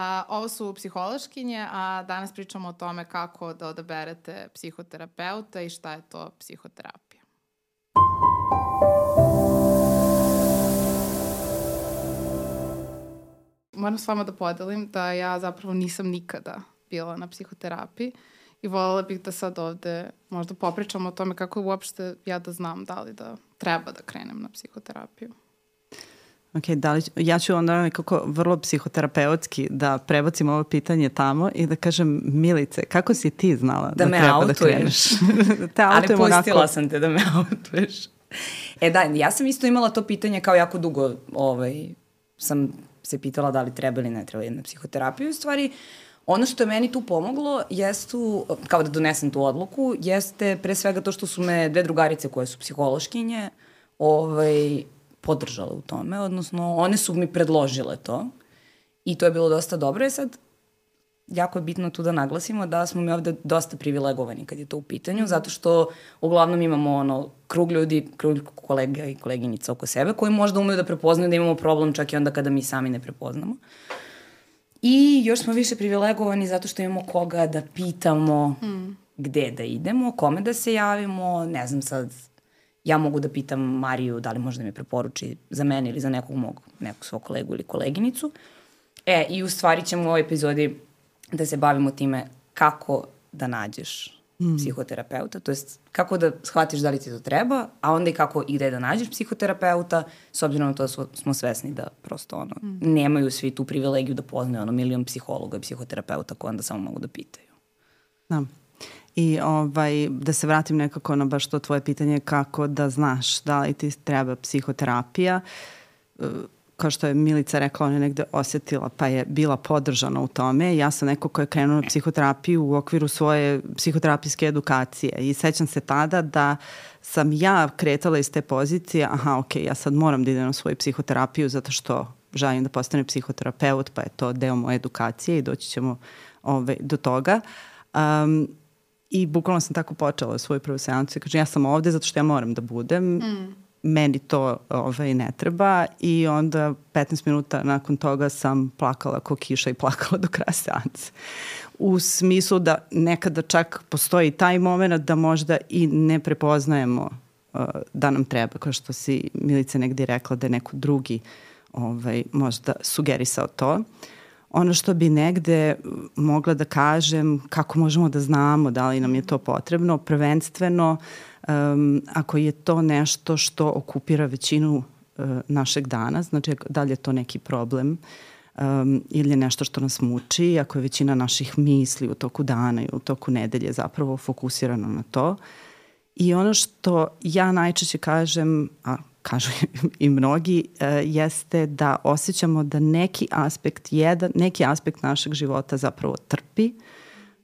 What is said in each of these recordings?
A, ovo su psihološkinje, a danas pričamo o tome kako da odaberete psihoterapeuta i šta je to psihoterapija. Moram s vama da podelim da ja zapravo nisam nikada bila na psihoterapiji i voljela bih da sad ovde možda popričamo o tome kako uopšte ja da znam da li da treba da krenem na psihoterapiju. Ok, da li, ja ću onda nekako vrlo psihoterapeutski da prebacim ovo pitanje tamo i da kažem, Milice, kako si ti znala da, da me treba autuješ. da kreneš? da te Ali pustila onako... sam te da me autuješ. E da, ja sam isto imala to pitanje kao jako dugo, ovaj, sam se pitala da li treba ili ne treba jedna psihoterapija. U stvari, ono što je meni tu pomoglo, jestu, kao da donesem tu odluku, jeste pre svega to što su me dve drugarice koje su psihološkinje, ovaj, podržale u tome, odnosno one su mi predložile to i to je bilo dosta dobro. I sad, jako je bitno tu da naglasimo da smo mi ovde dosta privilegovani kad je to u pitanju, zato što uglavnom imamo ono, krug ljudi, krug kolega i koleginica oko sebe koji možda umeju da prepoznaju da imamo problem čak i onda kada mi sami ne prepoznamo. I još smo više privilegovani zato što imamo koga da pitamo mm. gde da idemo, kome da se javimo, ne znam sad, ja mogu da pitam Mariju da li možda mi preporuči za mene ili za nekog mog, nekog svog kolegu ili koleginicu. E, i u stvari ćemo u ovoj epizodi da se bavimo time kako da nađeš mm. psihoterapeuta, to jest kako da shvatiš da li ti to treba, a onda i kako i da nađeš psihoterapeuta, s obzirom na to da smo svesni da prosto ono, mm. nemaju svi tu privilegiju da poznaju ono milion psihologa i psihoterapeuta koji onda samo mogu da pitaju. Da. I ovaj, da se vratim nekako na baš to tvoje pitanje kako da znaš da li ti treba psihoterapija. Kao što je Milica rekla, ona je negde osetila pa je bila podržana u tome. Ja sam neko ko je krenuo na psihoterapiju u okviru svoje psihoterapijske edukacije i sećam se tada da sam ja kretala iz te pozicije, aha, ok, ja sad moram da idem na svoju psihoterapiju zato što želim da postane psihoterapeut, pa je to deo moje edukacije i doći ćemo ovaj, do toga. Um, I bukvalno sam tako počela svoju prvu seancu i kažem ja sam ovde zato što ja moram da budem. Mm. Meni to ovaj, ne treba i onda 15 minuta nakon toga sam plakala ko kiša i plakala do kraja seanse. U smislu da nekada čak postoji taj moment da možda i ne prepoznajemo uh, da nam treba, kao što si Milica negdje rekla da je neko drugi ovaj, možda sugerisao to. Uh, ono što bi negde mogla da kažem, kako možemo da znamo da li nam je to potrebno, prvenstveno um, ako je to nešto što okupira većinu uh, našeg dana, znači da li je to neki problem um, ili je nešto što nas muči, ako je većina naših misli u toku dana i u toku nedelje zapravo fokusirano na to. I ono što ja najčešće kažem, a kažu i mnogi, e, jeste da osjećamo da neki aspekt, jedan, neki aspekt našeg života zapravo trpi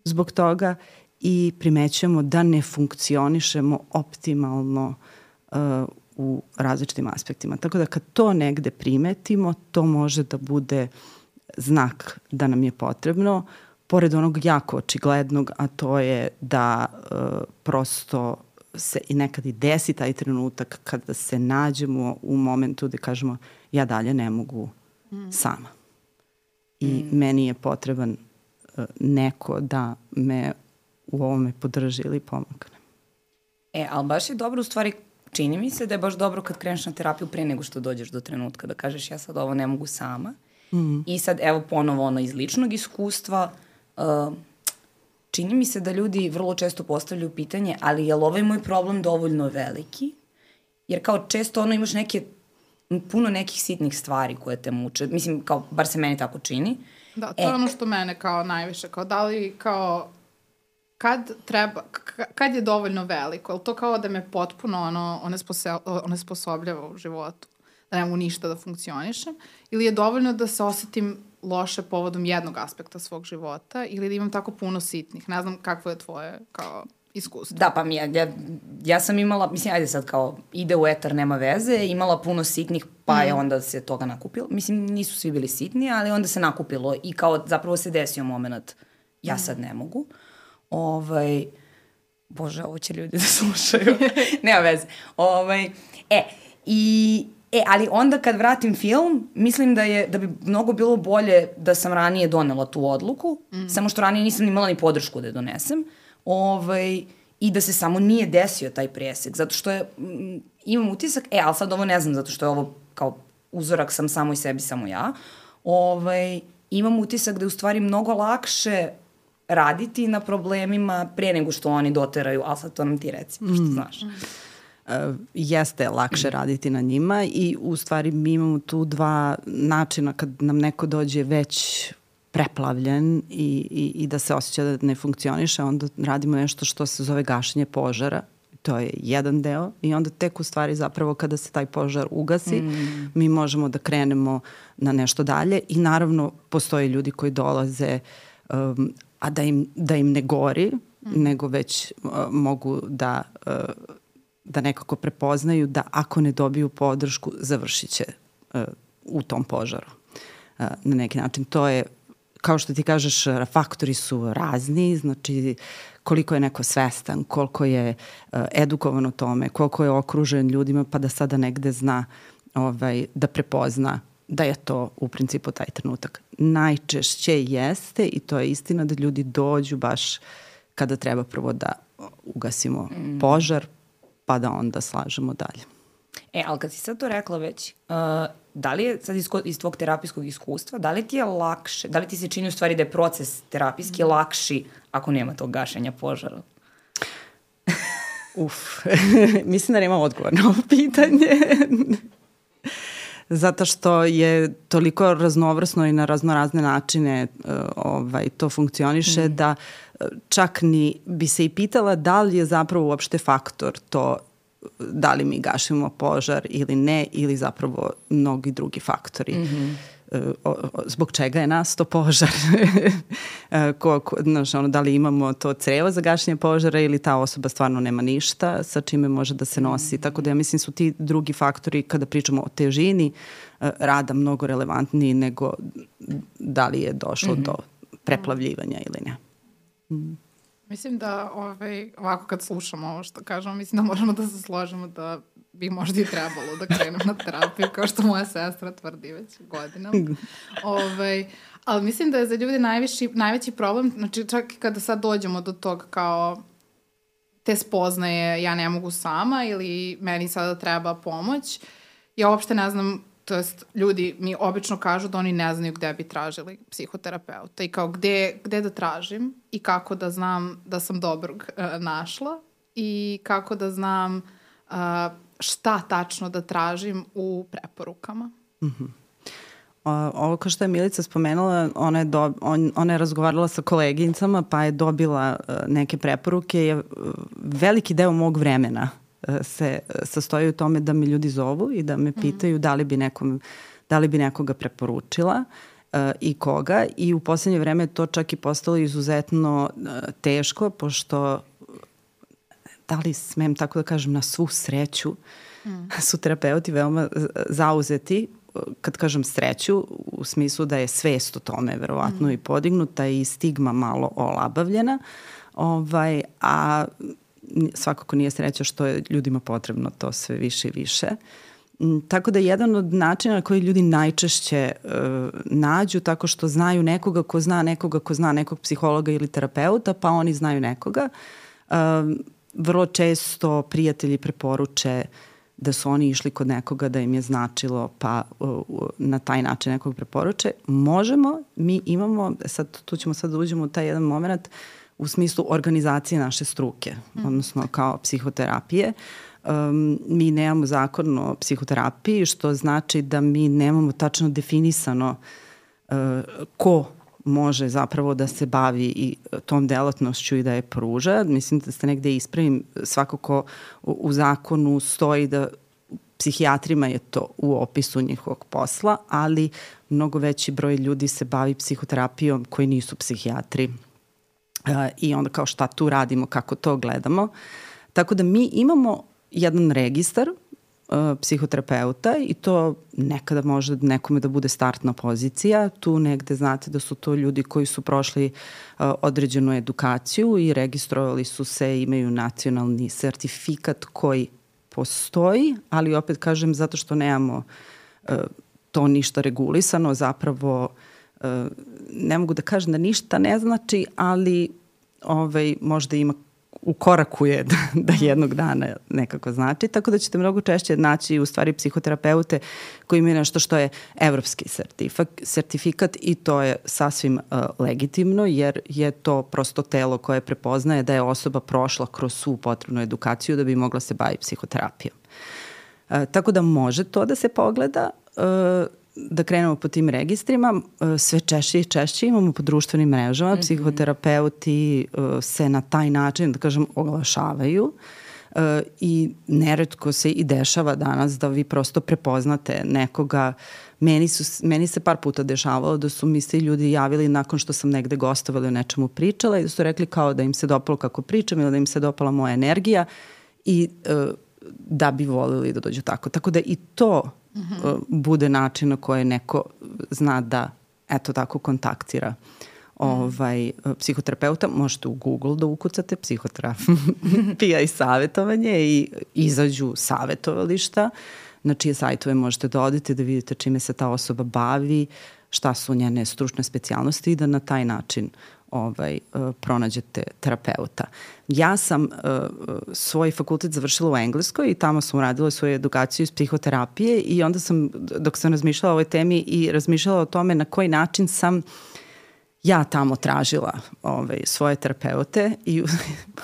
zbog toga i primećujemo da ne funkcionišemo optimalno uh, u različitim aspektima. Tako da kad to negde primetimo, to može da bude znak da nam je potrebno, pored onog jako očiglednog, a to je da uh, prosto se i nekad i desi taj trenutak kada se nađemo u momentu da kažemo ja dalje ne mogu mm. sama. I mm. meni je potreban uh, neko da me u ovome podrži ili pomogne. E, ali baš je dobro u stvari čini mi se da je baš dobro kad kreneš na terapiju pre nego što dođeš do trenutka da kažeš ja sad ovo ne mogu sama. Mm. I sad evo ponovo ono iz ličnog iskustva uh, čini mi se da ljudi vrlo često postavljaju pitanje, ali je li ovaj moj problem dovoljno veliki? Jer kao često ono imaš neke, puno nekih sitnih stvari koje te muče. Mislim, kao, bar se meni tako čini. Da, to e, je ono što mene kao najviše, kao da li kao kad treba, kad je dovoljno veliko, je to kao da me potpuno ono, onesposobljava u životu, da ne mogu ništa da funkcionišem, ili je dovoljno da se osetim loše povodom jednog aspekta svog života ili da imam tako puno sitnih. Ne znam kakvo je tvoje kao iskustvo. Da, pa mi ja, ja, ja sam imala, mislim, ajde sad kao ide u etar, nema veze, imala puno sitnih, pa mm. je onda se toga nakupilo. Mislim, nisu svi bili sitni, ali onda se nakupilo i kao zapravo se desio moment, ja mm. sad ne mogu. Ovaj, bože, ovo će ljudi da slušaju. nema veze. Ovaj, e, i E, ali onda kad vratim film, mislim da je da bi mnogo bilo bolje da sam ranije donela tu odluku, mm. samo što ranije nisam imala ni podršku da je donesem. Ovaj, i da se samo nije desio taj presek, zato što je, m, imam utisak, e, ali sad ovo ne znam, zato što je ovo kao uzorak sam samo i sebi, samo ja, ovaj, imam utisak da je u stvari mnogo lakše raditi na problemima pre nego što oni doteraju, ali sad to nam ti reci, mm. znaš. Uh, jeste lakše raditi na njima i u stvari mi imamo tu dva načina kad nam neko dođe već preplavljen i, i, i da se osjeća da ne funkcioniše, onda radimo nešto što se zove gašenje požara. To je jedan deo i onda tek u stvari zapravo kada se taj požar ugasi, mm. mi možemo da krenemo na nešto dalje i naravno postoje ljudi koji dolaze um, a da im, da im ne gori, mm. nego već uh, mogu da, uh, da nekako prepoznaju da ako ne dobiju podršku, završit će uh, u tom požaru. Uh, na neki način to je kao što ti kažeš, faktori su razni, znači koliko je neko svestan, koliko je uh, edukovan o tome, koliko je okružen ljudima, pa da sada negde zna ovaj, da prepozna da je to u principu taj trenutak. Najčešće jeste i to je istina da ljudi dođu baš kada treba prvo da ugasimo mm. požar, pa da onda slažemo dalje. E, ali kad si sad to rekla već, uh, da li je sad iz, iz tvog terapijskog iskustva, da li ti je lakše, da li ti se čini u stvari da je proces terapijski mm. lakši ako nema tog gašenja požara? Uf, mislim da nema odgovor na ovo pitanje. Zato što je toliko raznovrsno i na raznorazne načine uh, ovaj, to funkcioniše mm. da uh, čak ni bi se i pitala da li je zapravo uopšte faktor to da li mi gašimo požar ili ne, ili zapravo mnogi drugi faktori. Mm -hmm zbog čega je nasto požar, e, ko, ko, znaš, ono, da li imamo to crevo za gašenje požara ili ta osoba stvarno nema ništa sa čime može da se nosi. Tako da ja mislim su ti drugi faktori kada pričamo o težini e, rada mnogo relevantniji nego da li je došlo mm -hmm. do preplavljivanja ili ne. Mm. Mislim da ovaj, ovako kad slušamo ovo što kažemo, mislim da možemo da se složimo da bi možda i trebalo da krenem na terapiju, kao što moja sestra tvrdi već godinama. ovaj, ali mislim da je za ljude najviši, najveći problem, znači čak i kada sad dođemo do tog kao te spoznaje ja ne mogu sama ili meni sada treba pomoć, ja uopšte ne znam to jest ljudi mi obično kažu da oni ne znaju gde bi tražili psihoterapeuta i kao gde, gde da tražim i kako da znam da sam dobrog uh, našla i kako da znam uh, šta tačno da tražim u preporukama. Mm -hmm. Ovo kao što je Milica spomenula, ona je, do, on, ona je razgovarala sa koleginicama pa je dobila uh, neke preporuke. Je, veliki deo mog vremena se sastoji u tome da me ljudi zovu i da me mhm. pitaju da li bi, nekom, da li bi nekoga preporučila uh, i koga i u poslednje vreme to čak i postalo izuzetno uh, teško pošto da li smem tako da kažem na svu sreću mm. su terapeuti veoma zauzeti kad kažem sreću, u smislu da je svest o tome verovatno mm. i podignuta i stigma malo olabavljena, ovaj, a svakako nije sreća što je ljudima potrebno to sve više i više. Mm, tako da jedan od načina na koji ljudi najčešće uh, nađu tako što znaju nekoga ko zna nekoga ko zna nekog psihologa ili terapeuta, pa oni znaju nekoga. Uh, vrlo često prijatelji preporuče da su oni išli kod nekoga da im je značilo pa uh, na taj način nekog preporuče. Možemo, mi imamo, sad tu ćemo sad da uđemo u taj jedan moment, u smislu organizacije naše struke, mm. odnosno kao psihoterapije. Um, mi nemamo zakon o psihoterapiji, što znači da mi nemamo tačno definisano uh, ko može zapravo da se bavi i tom delatnošću i da je pruža. Mislim da ste negde ispravim, svakako u, u zakonu stoji da psihijatrima je to u opisu njihovog posla, ali mnogo veći broj ljudi se bavi psihoterapijom koji nisu psihijatri i onda kao šta tu radimo, kako to gledamo. Tako da mi imamo jedan registar uh, psihoterapeuta i to nekada može nekome da bude startna pozicija. Tu negde znate da su to ljudi koji su prošli uh, određenu edukaciju i registrovali su se, imaju nacionalni sertifikat koji postoji, ali opet kažem zato što nemamo to ništa regulisano, zapravo uh, ne mogu da kažem da ništa ne znači, ali ovaj, možda ima u koraku je da, da jednog dana nekako znači, tako da ćete mnogo češće naći u stvari psihoterapeute koji imaju nešto što je evropski sertifikat i to je sasvim uh, legitimno jer je to prosto telo koje prepoznaje da je osoba prošla kroz svu potrebnu edukaciju da bi mogla se baviti psihoterapijom. Uh, tako da može to da se pogleda. Uh, da krenemo po tim registrima, e, sve češće i češće imamo po društvenim mrežama, mm -hmm. psihoterapeuti e, se na taj način, da kažem, oglašavaju e, i neretko se i dešava danas da vi prosto prepoznate nekoga Meni, su, meni se par puta dešavalo da su mi se ljudi javili nakon što sam negde gostovala i o nečemu pričala i da su rekli kao da im se dopalo kako pričam ili da im se dopala moja energija i da bi volili da dođu tako. Tako da i to mm -hmm. bude način na koji neko zna da eto tako kontaktira ovaj, psihoterapeuta, možete u Google da ukucate psihoterapija i savjetovanje i izađu savjetovališta na čije sajtove možete da odete da vidite čime se ta osoba bavi, šta su njene stručne specijalnosti i da na taj način ovaj, uh, pronađete terapeuta. Ja sam uh, svoj fakultet završila u Engleskoj i tamo sam uradila svoju edukaciju iz psihoterapije i onda sam, dok sam razmišljala o ovoj temi i razmišljala o tome na koji način sam uh, ja tamo tražila ovaj, svoje terapeute i u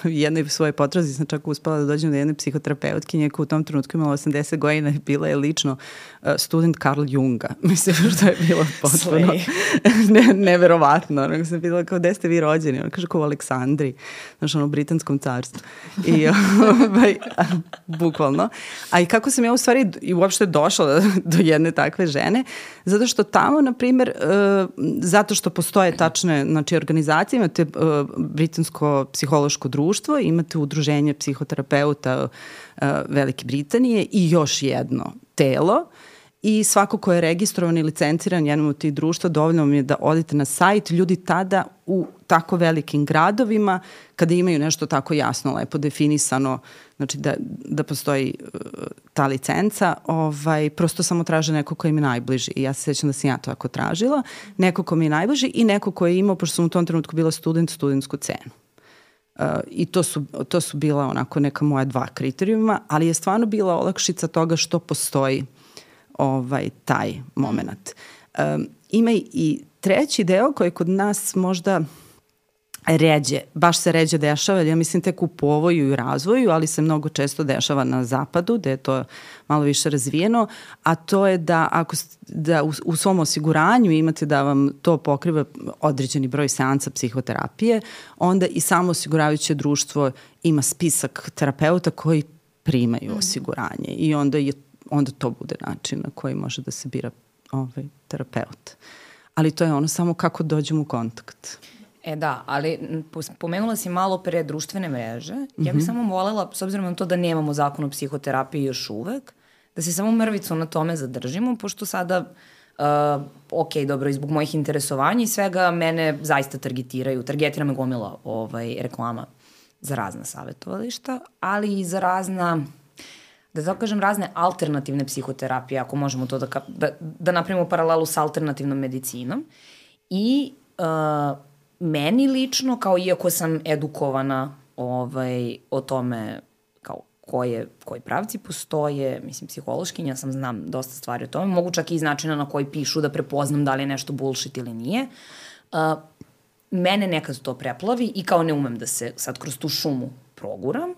jednoj svoje potrazi sam čak uspela da dođem do jedne psihoterapeutkinje koja u tom trenutku imala 80 godina i bila je lično uh, student Carl Junga. Mislim što je bilo potpuno ne, neverovatno. Ono, sam bila kao, gde ste vi rođeni? Ona kaže kao u Aleksandri, znaš, ono, u britanskom carstvu. I, ovaj, bukvalno. A i kako sam ja u stvari i uopšte došla do, do jedne takve žene, zato što tamo, na primer, uh, zato što postoje ta tačne znači, organizacije, imate uh, Britansko psihološko društvo, imate udruženje psihoterapeuta uh, Velike Britanije i još jedno telo i svako ko je registrovan i licenciran jednom od tih društva, dovoljno vam je da odete na sajt. Ljudi tada u tako velikim gradovima, kada imaju nešto tako jasno, lepo definisano, znači da, da postoji uh, ta licenca, ovaj, prosto samo traže neko ko im je najbliži. I ja se sećam da sam ja to ako tražila. Neko ko mi je najbliži i neko ko je imao, pošto sam u tom trenutku bila student, studentsku cenu. Uh, I to su, to su bila onako neka moja dva kriterijuma, ali je stvarno bila olakšica toga što postoji ovaj, taj moment. Um, ima i treći deo koji kod nas možda ređe, baš se ređe dešava, ja mislim tek u povoju i razvoju, ali se mnogo često dešava na zapadu, gde je to malo više razvijeno, a to je da ako da u, u svom osiguranju imate da vam to pokriva određeni broj seansa psihoterapije, onda i samo osiguravajuće društvo ima spisak terapeuta koji primaju mm. osiguranje i onda je onda to bude način na koji može da se bira ovaj, terapeut. Ali to je ono samo kako dođemo u kontakt. E da, ali pomenula si malo pre društvene mreže. Mm -hmm. Ja bih mhm. samo volela, s obzirom na to da nemamo zakon o psihoterapiji još uvek, da se samo mrvicu na tome zadržimo, pošto sada, uh, ok, dobro, i zbog mojih interesovanja i svega, mene zaista targetiraju, targetira me gomila ovaj, reklama za razna savjetovališta, ali i za razna da tako kažem, razne alternativne psihoterapije, ako možemo to da, da, da napravimo paralelu sa alternativnom medicinom. I uh, meni lično, kao iako sam edukovana ovaj, o tome kao koje, koji pravci postoje, mislim, psihološkinja sam, znam dosta stvari o tome, mogu čak i iz načina na koji pišu da prepoznam da li je nešto bullshit ili nije. Uh, mene nekad to preplavi i kao ne umem da se sad kroz tu šumu proguram.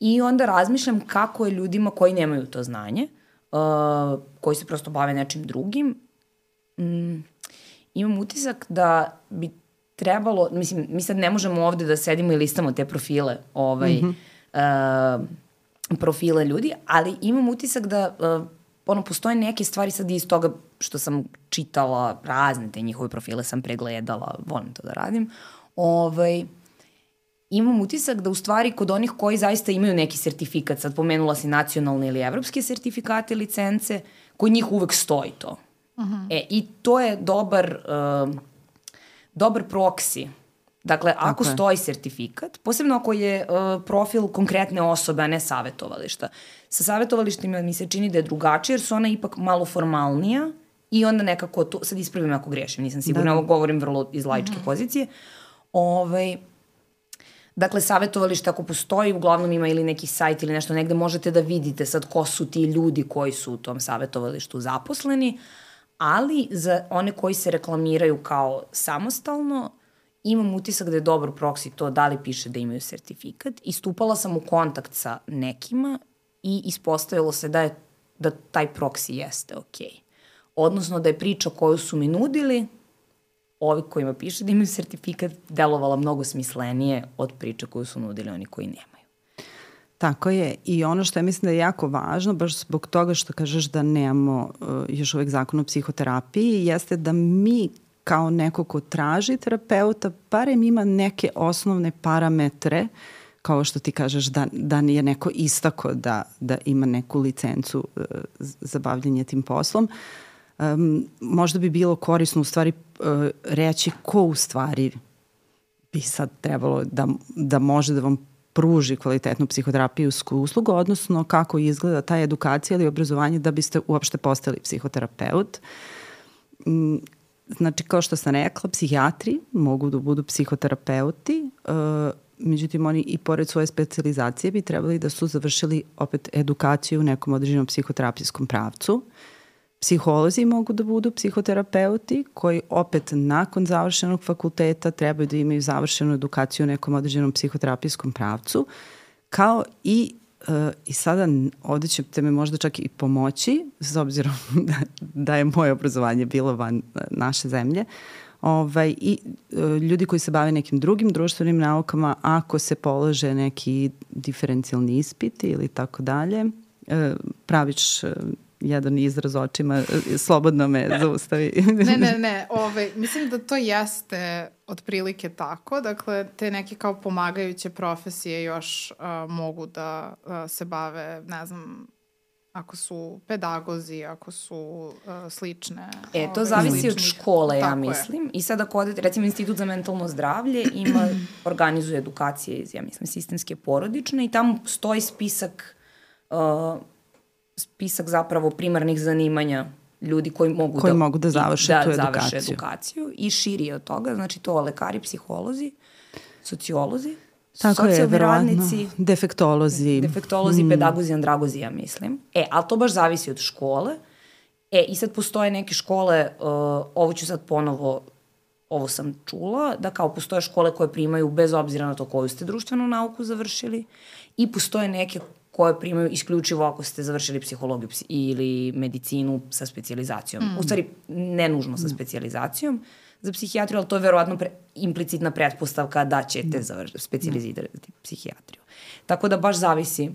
I onda razmišljam kako je ljudima koji nemaju to znanje, uh, koji se prosto bave nečim drugim, mm, imam utisak da bi trebalo, mislim, mi sad ne možemo ovde da sedimo i listamo te profile, ovaj, mm -hmm. uh, profile ljudi, ali imam utisak da uh, ono, postoje neke stvari sad iz toga što sam čitala, razne te njihove profile sam pregledala, volim to da radim, ovaj, imam utisak da u stvari kod onih koji zaista imaju neki sertifikat, sad pomenula si nacionalne ili evropske sertifikate, licence, kod njih uvek stoji to. Uh -huh. E, i to je dobar, uh, dobar proksi Dakle, ako je. stoji sertifikat, posebno ako je uh, profil konkretne osobe, a ne savetovališta. Sa savetovalištima mi se čini da je drugačije, jer su ona ipak malo formalnija i onda nekako, to, sad ispravim ako grešim, nisam sigurna, Da, da, ovo govorim vrlo iz laičke pozicije. Ovaj, Dakle, savjetovalište ako postoji, uglavnom ima ili neki sajt ili nešto negde, možete da vidite sad ko su ti ljudi koji su u tom savjetovalištu zaposleni, ali za one koji se reklamiraju kao samostalno, imam utisak da je dobar proksi to da li piše da imaju sertifikat i stupala sam u kontakt sa nekima i ispostavilo se da je da taj proksi jeste okej. Okay. Odnosno da je priča koju su mi nudili ovi kojima piše da imaju sertifikat delovala mnogo smislenije od priče koju su nudili oni koji nemaju. Tako je i ono što ja mislim da je jako važno, baš zbog toga što kažeš da nemamo uh, još uvek zakon o psihoterapiji, jeste da mi kao neko ko traži terapeuta, barem ima neke osnovne parametre, kao što ti kažeš da, da je neko istako da, da ima neku licencu uh, za bavljanje tim poslom, um, možda bi bilo korisno u stvari uh, reći ko u stvari bi sad trebalo da, da može da vam pruži kvalitetnu psihoterapijsku uslugu, odnosno kako izgleda ta edukacija ili obrazovanje da biste uopšte postali psihoterapeut. Mm, Znači, kao što sam rekla, psihijatri mogu da budu psihoterapeuti, uh, međutim oni i pored svoje specializacije bi trebali da su završili opet edukaciju u nekom određenom psihoterapijskom pravcu. Psiholozi mogu da budu psihoterapeuti koji opet nakon završenog fakulteta trebaju da imaju završenu edukaciju u nekom određenom psihoterapijskom pravcu, kao i Uh, I sada ovde ćete me možda čak i pomoći, s obzirom da, da je moje obrazovanje bilo van uh, naše zemlje, ovaj, i uh, ljudi koji se bave nekim drugim društvenim naukama, ako se polože neki diferencijalni ispit ili tako dalje, praviš uh, jedan izraz očima, uh, slobodno me zaustavi. Ne, ne, ne, ove, mislim da to jeste otprilike tako, dakle te neke kao pomagajuće profesije još uh, mogu da uh, se bave, ne znam, ako su pedagozi, ako su uh, slične. E, to ove, zavisi od sličnih- škole, ja Tako je. mislim. I sad ako odete, recimo Institut za mentalno zdravlje ima, organizuje edukacije iz, ja mislim, sistemske porodične i tamo stoji spisak, uh, spisak zapravo primarnih zanimanja ljudi koji mogu Koji da, mogu da završe da, tu završe edukaciju. edukaciju i širi od toga, znači to lekari, psiholozi, sociolozi, Tako je, socijalni verovatno. radnici, Defektolozi. defektolozi, mm. pedagozi, andragozi, ja mislim. E, ali to baš zavisi od škole. E, i sad postoje neke škole, uh, ovo ću sad ponovo, ovo sam čula, da kao postoje škole koje primaju bez obzira na to koju ste društvenu nauku završili i postoje neke koje primaju isključivo ako ste završili psihologiju psi- ili medicinu sa specializacijom. Mm. U stvari, ne nužno sa specializacijom za psihijatriju, ali to je verovatno pre, implicitna pretpostavka da ćete završiti, specializirati psihijatriju. Tako da baš zavisi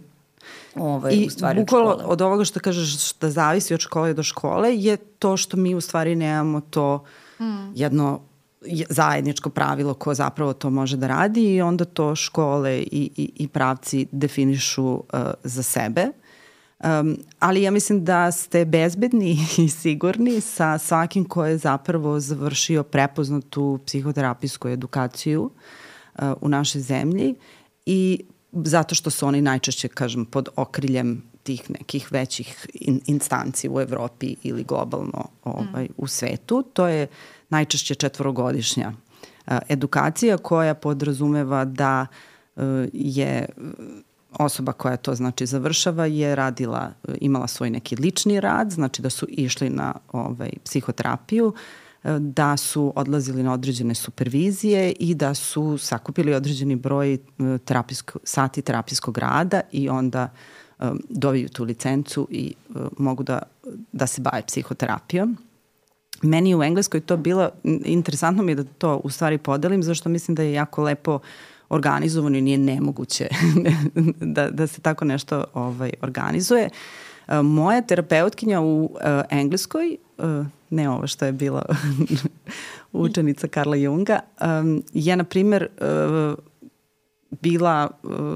ovaj, I u stvari bukvalo od škole. od ovoga što kažeš da zavisi od škole do škole je to što mi u stvari nemamo to mm. jedno je- zajedničko pravilo ko zapravo to može da radi i onda to škole i, i, i pravci definišu uh, za sebe. Um, ali ja mislim da ste bezbedni i sigurni sa svakim ko je zapravo završio prepoznatu psihoterapijsku edukaciju uh, u našoj zemlji i zato što su oni najčešće, kažem, pod okriljem tih nekih većih in, instanci u Evropi ili globalno ovaj, u svetu. To je najčešće četvorogodišnja uh, edukacija koja podrazumeva da uh, je osoba koja to znači završava je radila, imala svoj neki lični rad, znači da su išli na ovaj, psihoterapiju, e, da su odlazili na određene supervizije i da su sakupili određeni broj e, terapijsko, sati terapijskog rada i onda dobiju tu licencu i mogu da, da se bave psihoterapijom. Meni u Engleskoj to bilo, interesantno mi je da to u stvari podelim, zašto mislim da je jako lepo organizovano i nije nemoguće da, da se tako nešto ovaj, organizuje. E, Moja terapeutkinja u uh, Engleskoj, uh, ne ovo što je bila učenica Karla Junga, um, je na primer uh, bila uh,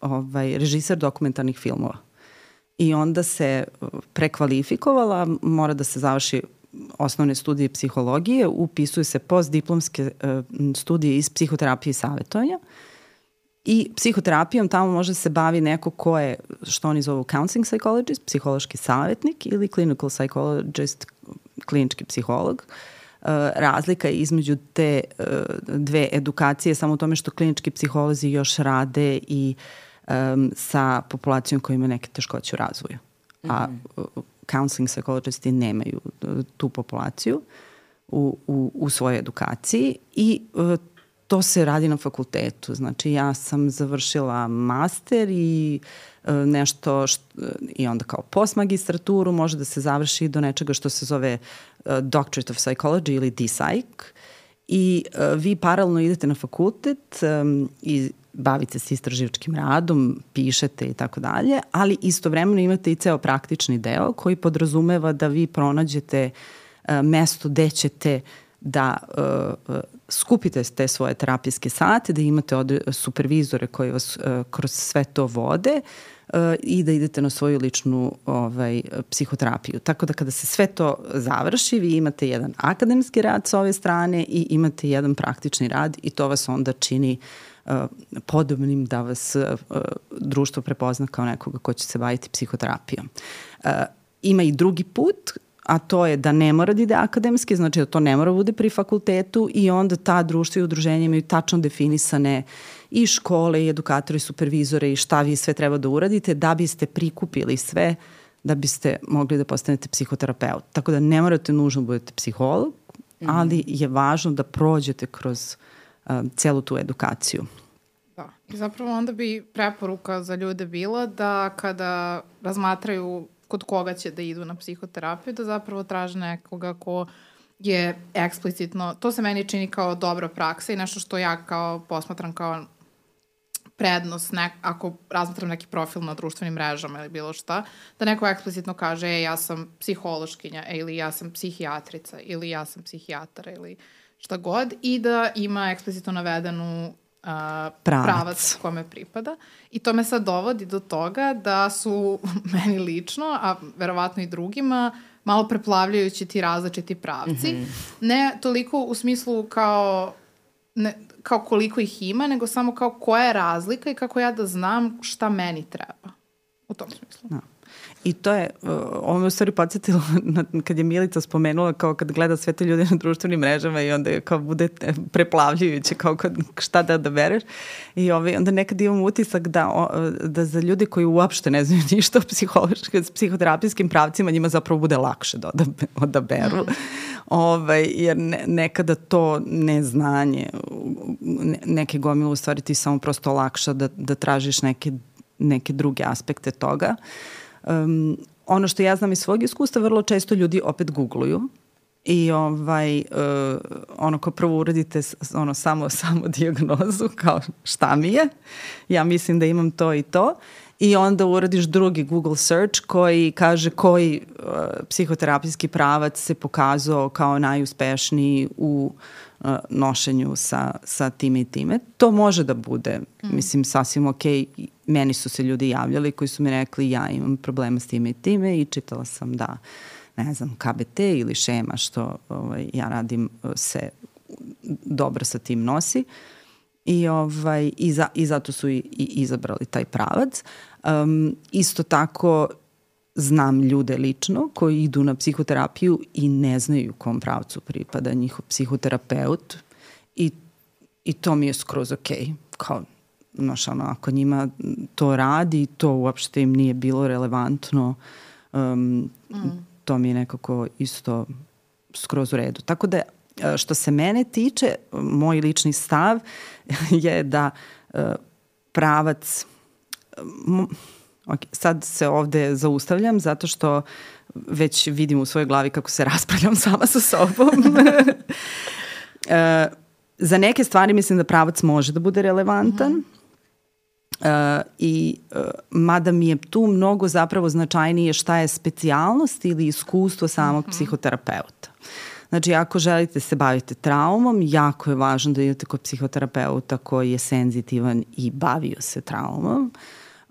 ovaj, režiser dokumentarnih filmova. I onda se prekvalifikovala, mora da se završi osnovne studije psihologije, upisuju se postdiplomske uh, studije iz psihoterapije i savjetovanja. I psihoterapijom tamo može se bavi neko ko je, što oni zovu counseling psychologist, psihološki savjetnik ili clinical psychologist, klinički psiholog. Uh, razlika je između te uh, dve edukacije samo u tome što klinički psiholozi još rade i um, sa populacijom koja ima neke teškoće u razvoju. A uh, counseling psychologisti nemaju tu populaciju u, u, u svojoj edukaciji i uh, to se radi na fakultetu. Znači ja sam završila master i uh, nešto što, i onda kao postmagistraturu može da se završi do nečega što se zove Doctorate of Psychology ili DPSych i vi paralelno idete na fakultet um, i bavite se istraživačkim radom, pišete i tako dalje, ali istovremeno imate i ceo praktični deo koji podrazumeva da vi pronađete uh, mesto gde ćete da uh, skupite te svoje terapijske sate, da imate od, supervizore koji vas kroz sve to vode i da idete na svoju ličnu ovaj, psihoterapiju. Tako da kada se sve to završi, vi imate jedan akademski rad sa ove strane i imate jedan praktični rad i to vas onda čini Uh, podobnim da vas uh, društvo prepozna kao nekoga ko će se baviti psihoterapijom. Uh, ima i drugi put, a to je da ne mora da ide akademski, znači da to ne mora da bude pri fakultetu i onda ta društva i udruženja imaju tačno definisane i škole i edukatori, supervizore i šta vi sve treba da uradite da biste prikupili sve da biste mogli da postanete psihoterapeut. Tako da ne morate nužno da budete psiholog, mhm. ali je važno da prođete kroz uh, celu tu edukaciju. Da. I zapravo onda bi preporuka za ljude bila da kada razmatraju kod koga će da idu na psihoterapiju, da zapravo traže nekoga ko je eksplicitno, to se meni čini kao dobra praksa i nešto što ja kao posmatram kao prednost, nek, ako razmatram neki profil na društvenim mrežama ili bilo šta, da neko eksplicitno kaže, e, ja sam psihološkinja, ili ja sam psihijatrica, ili ja sam psihijatar, ili uh, šta god i da ima eksplicitno navedenu uh, pravac. pravac kome pripada. I to me sad dovodi do toga da su meni lično, a verovatno i drugima, malo preplavljajući ti različiti pravci. Mm -hmm. Ne toliko u smislu kao, ne, kao koliko ih ima, nego samo kao koja je razlika i kako ja da znam šta meni treba. U tom smislu. Da. I to je, uh, ovo me u stvari podsjetilo na, kad je Milica spomenula kao kad gleda sve te ljude na društvenim mrežama i onda je kao bude preplavljujuće kao kad, šta da odabereš. I ovaj, onda nekad imam utisak da, o, da za ljude koji uopšte ne znaju ništa o psihološkim, psihoterapijskim pravcima njima zapravo bude lakše da odaberu. Ovaj, jer ne, nekada to neznanje, ne, neke gomile u stvari ti samo prosto lakša da, da tražiš neke, neke druge aspekte toga. Uh, Um, ono što ja znam iz svog iskustva, vrlo često ljudi opet googluju i ovaj, uh, ono ko prvo uradite ono, samo, samo diagnozu kao šta mi je, ja mislim da imam to i to. I onda uradiš drugi Google search koji kaže koji uh, psihoterapijski pravac se pokazao kao najuspešniji u uh, nošenju sa, sa time i time. To može da bude, mm. mislim, sasvim ok. Meni su se ljudi javljali koji su mi rekli ja imam problema s time i time i čitala sam da ne znam, KBT ili šema što ovaj, ja radim se dobro sa tim nosi. I, ovaj, i, za, i zato su i, i izabrali taj pravac. Um, isto tako znam ljude lično koji idu na psihoterapiju i ne znaju kom pravcu pripada njihov psihoterapeut i, i to mi je skroz ok. Kao, znaš, ono, ako njima to radi, to uopšte im nije bilo relevantno, um, mm. to mi je nekako isto skroz u redu. Tako da, e, što se mene tiče, moj lični stav je da uh, pravac Ok, sad se ovde zaustavljam zato što već vidim u svojoj glavi kako se raspravljam sama sa sobom. e, za neke stvari mislim da pravac može da bude relevantan. Mm -hmm. uh, i uh, mada mi je tu mnogo zapravo značajnije šta je specijalnost ili iskustvo samog mm -hmm. psihoterapeuta. Znači, ako želite se baviti traumom, jako je važno da idete kod psihoterapeuta koji je senzitivan i bavio se traumom. Uh,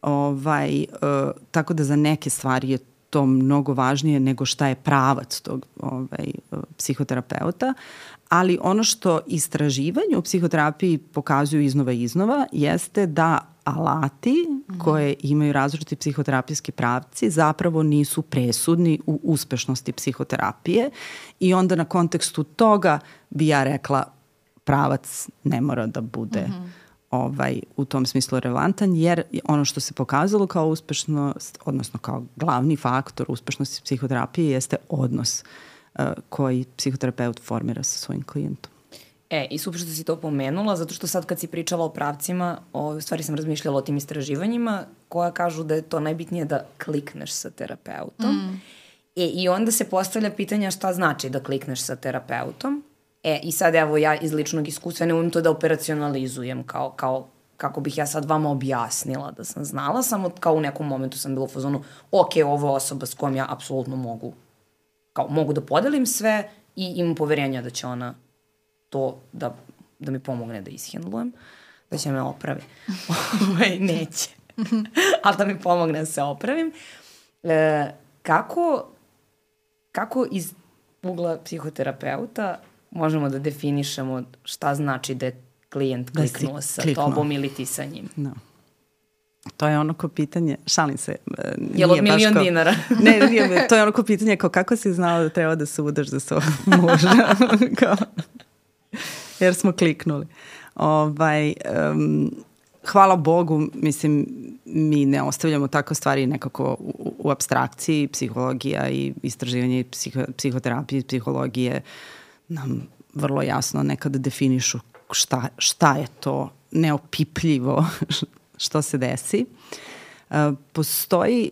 Ovaj, uh, tako da za neke stvari je to mnogo važnije nego šta je pravac tog ovaj, psihoterapeuta, ali ono što istraživanje u psihoterapiji pokazuju iznova i iznova jeste da alati koje imaju različiti psihoterapijski pravci zapravo nisu presudni u uspešnosti psihoterapije. I onda na kontekstu toga bi ja rekla pravac ne mora da bude mm -hmm. Ovaj, u tom smislu relevantan, jer ono što se pokazalo kao uspešnost, odnosno kao glavni faktor uspešnosti psihoterapije jeste odnos uh, koji psihoterapeut formira sa svojim klijentom. E, i super što si to pomenula, zato što sad kad si pričala o pravcima, o, u stvari sam razmišljala o tim istraživanjima, koja kažu da je to najbitnije da klikneš sa terapeutom. Mm. E, I onda se postavlja pitanja šta znači da klikneš sa terapeutom. E, i sad evo ja iz ličnog iskustva ne umim to da operacionalizujem kao, kao kako bih ja sad vama objasnila da sam znala, samo kao u nekom momentu sam bila u fazonu, ok, ovo je osoba s kojom ja apsolutno mogu, kao mogu da podelim sve i imam poverenja da će ona to da, da mi pomogne da ishendlujem, da će me opravi. Ovaj, neće. Ali da mi pomogne da se opravim. E, kako, kako iz ugla psihoterapeuta možemo da definišemo šta znači da je klijent da kliknuo da sa kliknuo. tobom ili ti sa njim? No. To je ono ko pitanje, šalim se. E, je li od milion kao, dinara? ne, nije, to je ono ko pitanje kao kako si znao da treba da se udaš za svog muža? kao, jer smo kliknuli. Ovaj, um, hvala Bogu, mislim, mi ne ostavljamo takve stvari nekako u, u abstrakciji, psihologija i istraživanje psiho, psihoterapije psihologije nam vrlo jasno nekada definišu šta, šta je to neopipljivo što se desi. Uh, postoji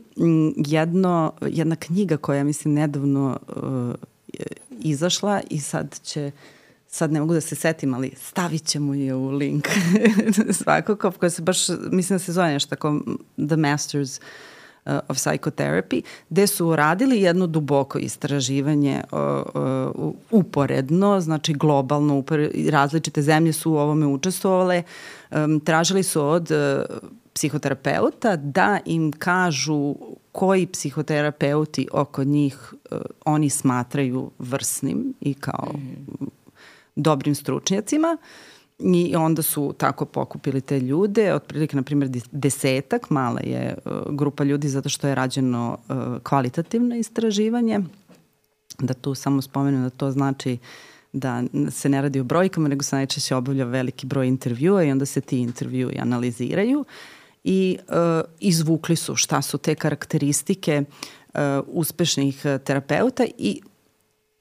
jedno, jedna knjiga koja mislim nedavno uh, izašla i sad će sad ne mogu da se setim, ali stavit ćemo je u link svakako, koja se baš, mislim da se zove nešto tako The Masters uh, of Psychotherapy, gde su radili jedno duboko istraživanje uh, uh, uporedno, znači globalno, upore, različite zemlje su u ovome učestvovale, tražili su od uh, psihoterapeuta da im kažu koji psihoterapeuti oko njih uh, oni smatraju vrsnim i kao mm dobrim stručnjacima i onda su tako pokupili te ljude, otprilike, na primjer, desetak, mala je uh, grupa ljudi zato što je rađeno uh, kvalitativno istraživanje, da tu samo spomenu da to znači da se ne radi o brojkama, nego se najčešće obavlja veliki broj intervjua i onda se ti intervjui analiziraju. I uh, izvukli su šta su te karakteristike uh, uspešnih terapeuta i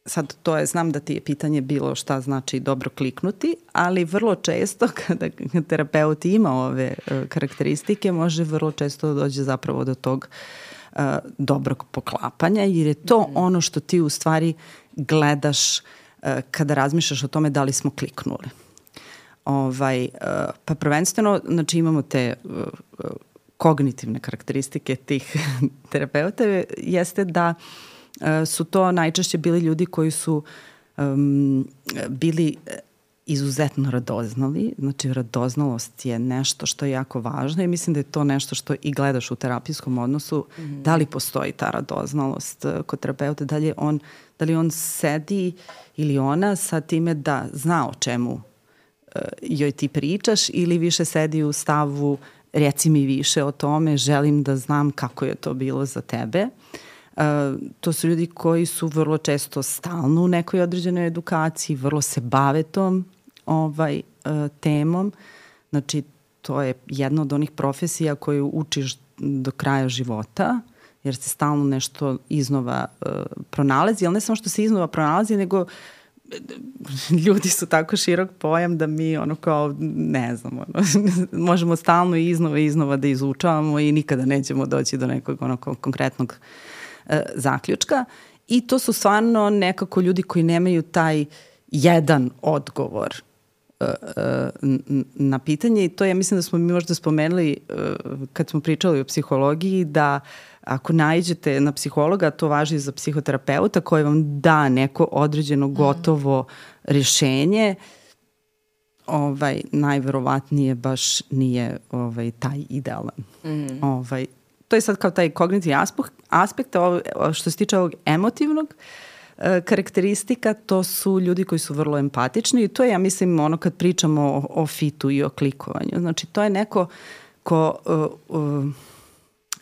sad to je, znam da ti je pitanje bilo šta znači dobro kliknuti, ali vrlo često kada terapeut ima ove uh, karakteristike, može vrlo često da dođe zapravo do tog uh, dobrog poklapanja, jer je to mm. ono što ti u stvari gledaš uh, kada razmišljaš o tome da li smo kliknuli. Ovaj, uh, pa prvenstveno, znači imamo te kognitivne karakteristike tih terapeuta, jeste da uh, E, su to najčešće bili ljudi koji su um, bili izuzetno radoznali, znači radoznalost je nešto što je jako važno i mislim da je to nešto što i gledaš u terapijskom odnosu, mm -hmm. da li postoji ta radoznalost e, kod terapeuta, da li, on, da li on sedi ili ona sa time da zna o čemu uh, joj ti pričaš ili više sedi u stavu reci mi više o tome, želim da znam kako je to bilo za tebe. Uh, to su ljudi koji su vrlo često stalno u nekoj određenoj edukaciji, vrlo se bave tom ovaj, temom. Znači, to je jedna od onih profesija koju učiš do kraja života, jer se stalno nešto iznova uh, pronalazi, ali ne samo što se iznova pronalazi, nego ljudi su tako širok pojam da mi ono kao, ne znam, ono, možemo stalno iznova i iznova da izučavamo i nikada nećemo doći do nekog ono konkretnog uh, e, zaključka i to su stvarno nekako ljudi koji nemaju taj jedan odgovor e, e, na pitanje i to ja mislim da smo mi možda spomenuli e, kad smo pričali o psihologiji da ako najđete na psihologa, to važi za psihoterapeuta koji vam da neko određeno mhm. gotovo rešenje, ovaj, najverovatnije baš nije ovaj, taj idealan. Mm. Ovaj, to je sad kao taj kognitivni aspekt, aspekt što se tiče ovog emotivnog, e, karakteristika, to su ljudi koji su vrlo empatični i to je, ja mislim, ono kad pričamo o, o fitu i o klikovanju. Znači, to je neko ko uh, uh,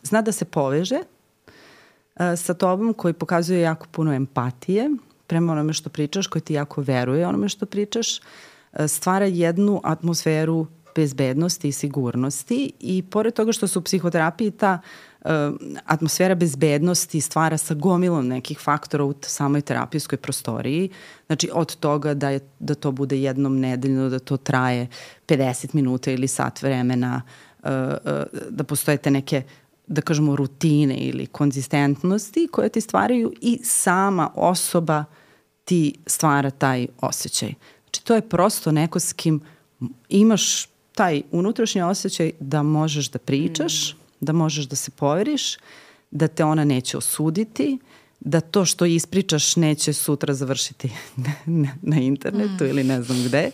zna da se poveže uh, sa tobom, koji pokazuje jako puno empatije prema onome što pričaš, koji ti jako veruje onome što pričaš, uh, stvara jednu atmosferu bezbednosti i sigurnosti i pored toga što su psihoterapiji ta uh, atmosfera bezbednosti stvara sa gomilom nekih faktora u samoj terapijskoj prostoriji. Znači od toga da, je, da to bude jednom nedeljno, da to traje 50 minuta ili sat vremena, uh, uh, da postoje te neke da kažemo rutine ili konzistentnosti koje ti stvaraju i sama osoba ti stvara taj osjećaj. Znači to je prosto neko s kim imaš taj unutrašnji osjećaj da možeš da pričaš, mm. da možeš da se poveriš, da te ona neće osuditi, da to što ispričaš neće sutra završiti na, na internetu mm. ili ne znam gde.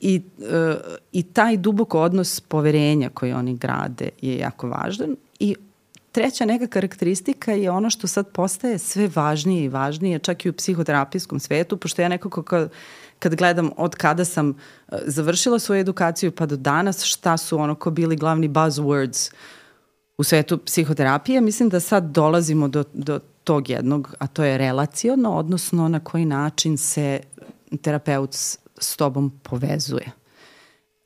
I, uh, I taj dubok odnos poverenja koji oni grade je jako važan. I treća neka karakteristika je ono što sad postaje sve važnije i važnije, čak i u psihoterapijskom svetu, pošto ja nekako kao kad gledam od kada sam uh, završila svoju edukaciju pa do danas, šta su ono ko bili glavni buzzwords u svetu psihoterapije, mislim da sad dolazimo do, do tog jednog, a to je relacijono, odnosno na koji način se terapeut s, s tobom povezuje.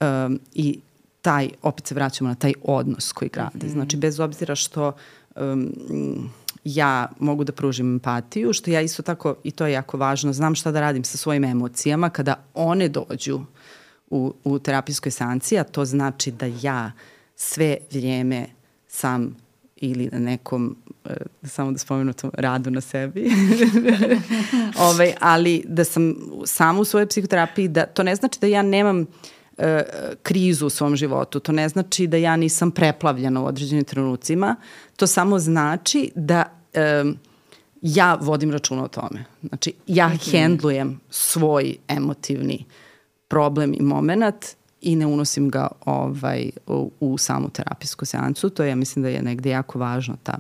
Um, I taj, opet se vraćamo na taj odnos koji gradi. Mm -hmm. Znači, bez obzira što um, ja mogu da pružim empatiju, što ja isto tako, i to je jako važno, znam šta da radim sa svojim emocijama kada one dođu u, u terapijskoj seanciji, a to znači da ja sve vrijeme sam ili na nekom, e, samo da spomenu to, radu na sebi, Ove, ovaj, ali da sam samo u svojoj psihoterapiji, da, to ne znači da ja nemam e, krizu u svom životu, to ne znači da ja nisam preplavljena u određenim trenucima, to samo znači da um, ja vodim računa o tome. Znači, ja mm -hmm. hendlujem svoj emotivni problem i moment i ne unosim ga ovaj, u, u samu terapijsku seansu. To je, ja mislim da je negde jako važno ta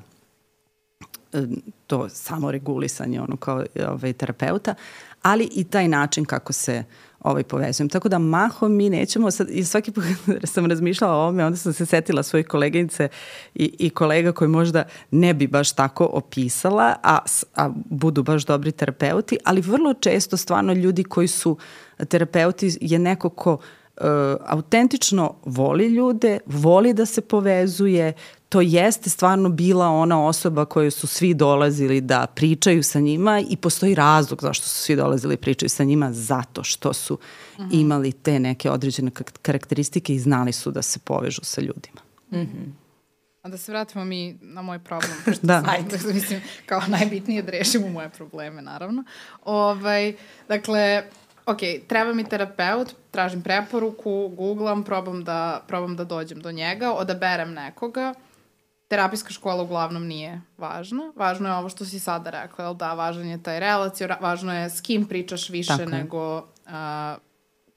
to samo regulisanje ono kao ovaj, terapeuta, ali i taj način kako se ovaj, povezujem. Tako da mahom mi nećemo, sad, i svaki put sam razmišljala o ovome, onda sam se setila svoje koleginice i, i kolega koji možda ne bi baš tako opisala, a, a budu baš dobri terapeuti, ali vrlo često stvarno ljudi koji su terapeuti je neko ko uh, autentično voli ljude, voli da se povezuje, to jeste stvarno bila ona osoba koju su svi dolazili da pričaju sa njima i postoji razlog zašto su svi dolazili i pričaju sa njima zato što su mhm. -huh. imali te neke određene karakteristike i znali su da se povežu sa ljudima. Mhm. -huh. A da se vratimo mi na moj problem. da. Sam, Ajde. Da, mislim, kao najbitnije da rešimo moje probleme, naravno. Ovaj, dakle, ok, treba mi terapeut, tražim preporuku, googlam, probam da, probam da dođem do njega, odaberem nekoga terapijska škola uglavnom nije važna. Važno je ovo što si sada rekla, jel da, važan je taj relacijo, važno je s kim pričaš više Tako nego uh,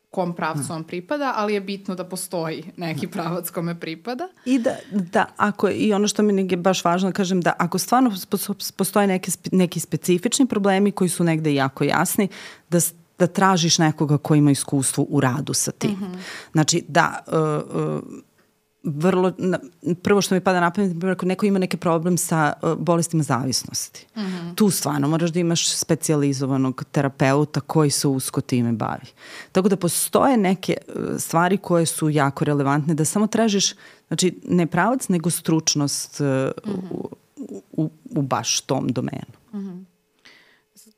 kom pravcu on pripada, ali je bitno da postoji neki pravac kome pripada. I da, da ako, i ono što mi je baš važno kažem, da ako stvarno postoje neke, neki specifični problemi koji su negde jako jasni, da da tražiš nekoga ko ima iskustvo u radu sa tim. Mm -hmm. Znači, da, uh, uh, vrlo, na, prvo što mi pada na pamet, ako neko ima neki problem sa uh, bolestima zavisnosti. Mm -hmm. Tu stvarno moraš da imaš specializovanog terapeuta koji se usko time bavi. Tako da postoje neke uh, stvari koje su jako relevantne, da samo tražiš, znači ne pravac, nego stručnost uh, mm -hmm. u, u, u baš tom domenu. Mm -hmm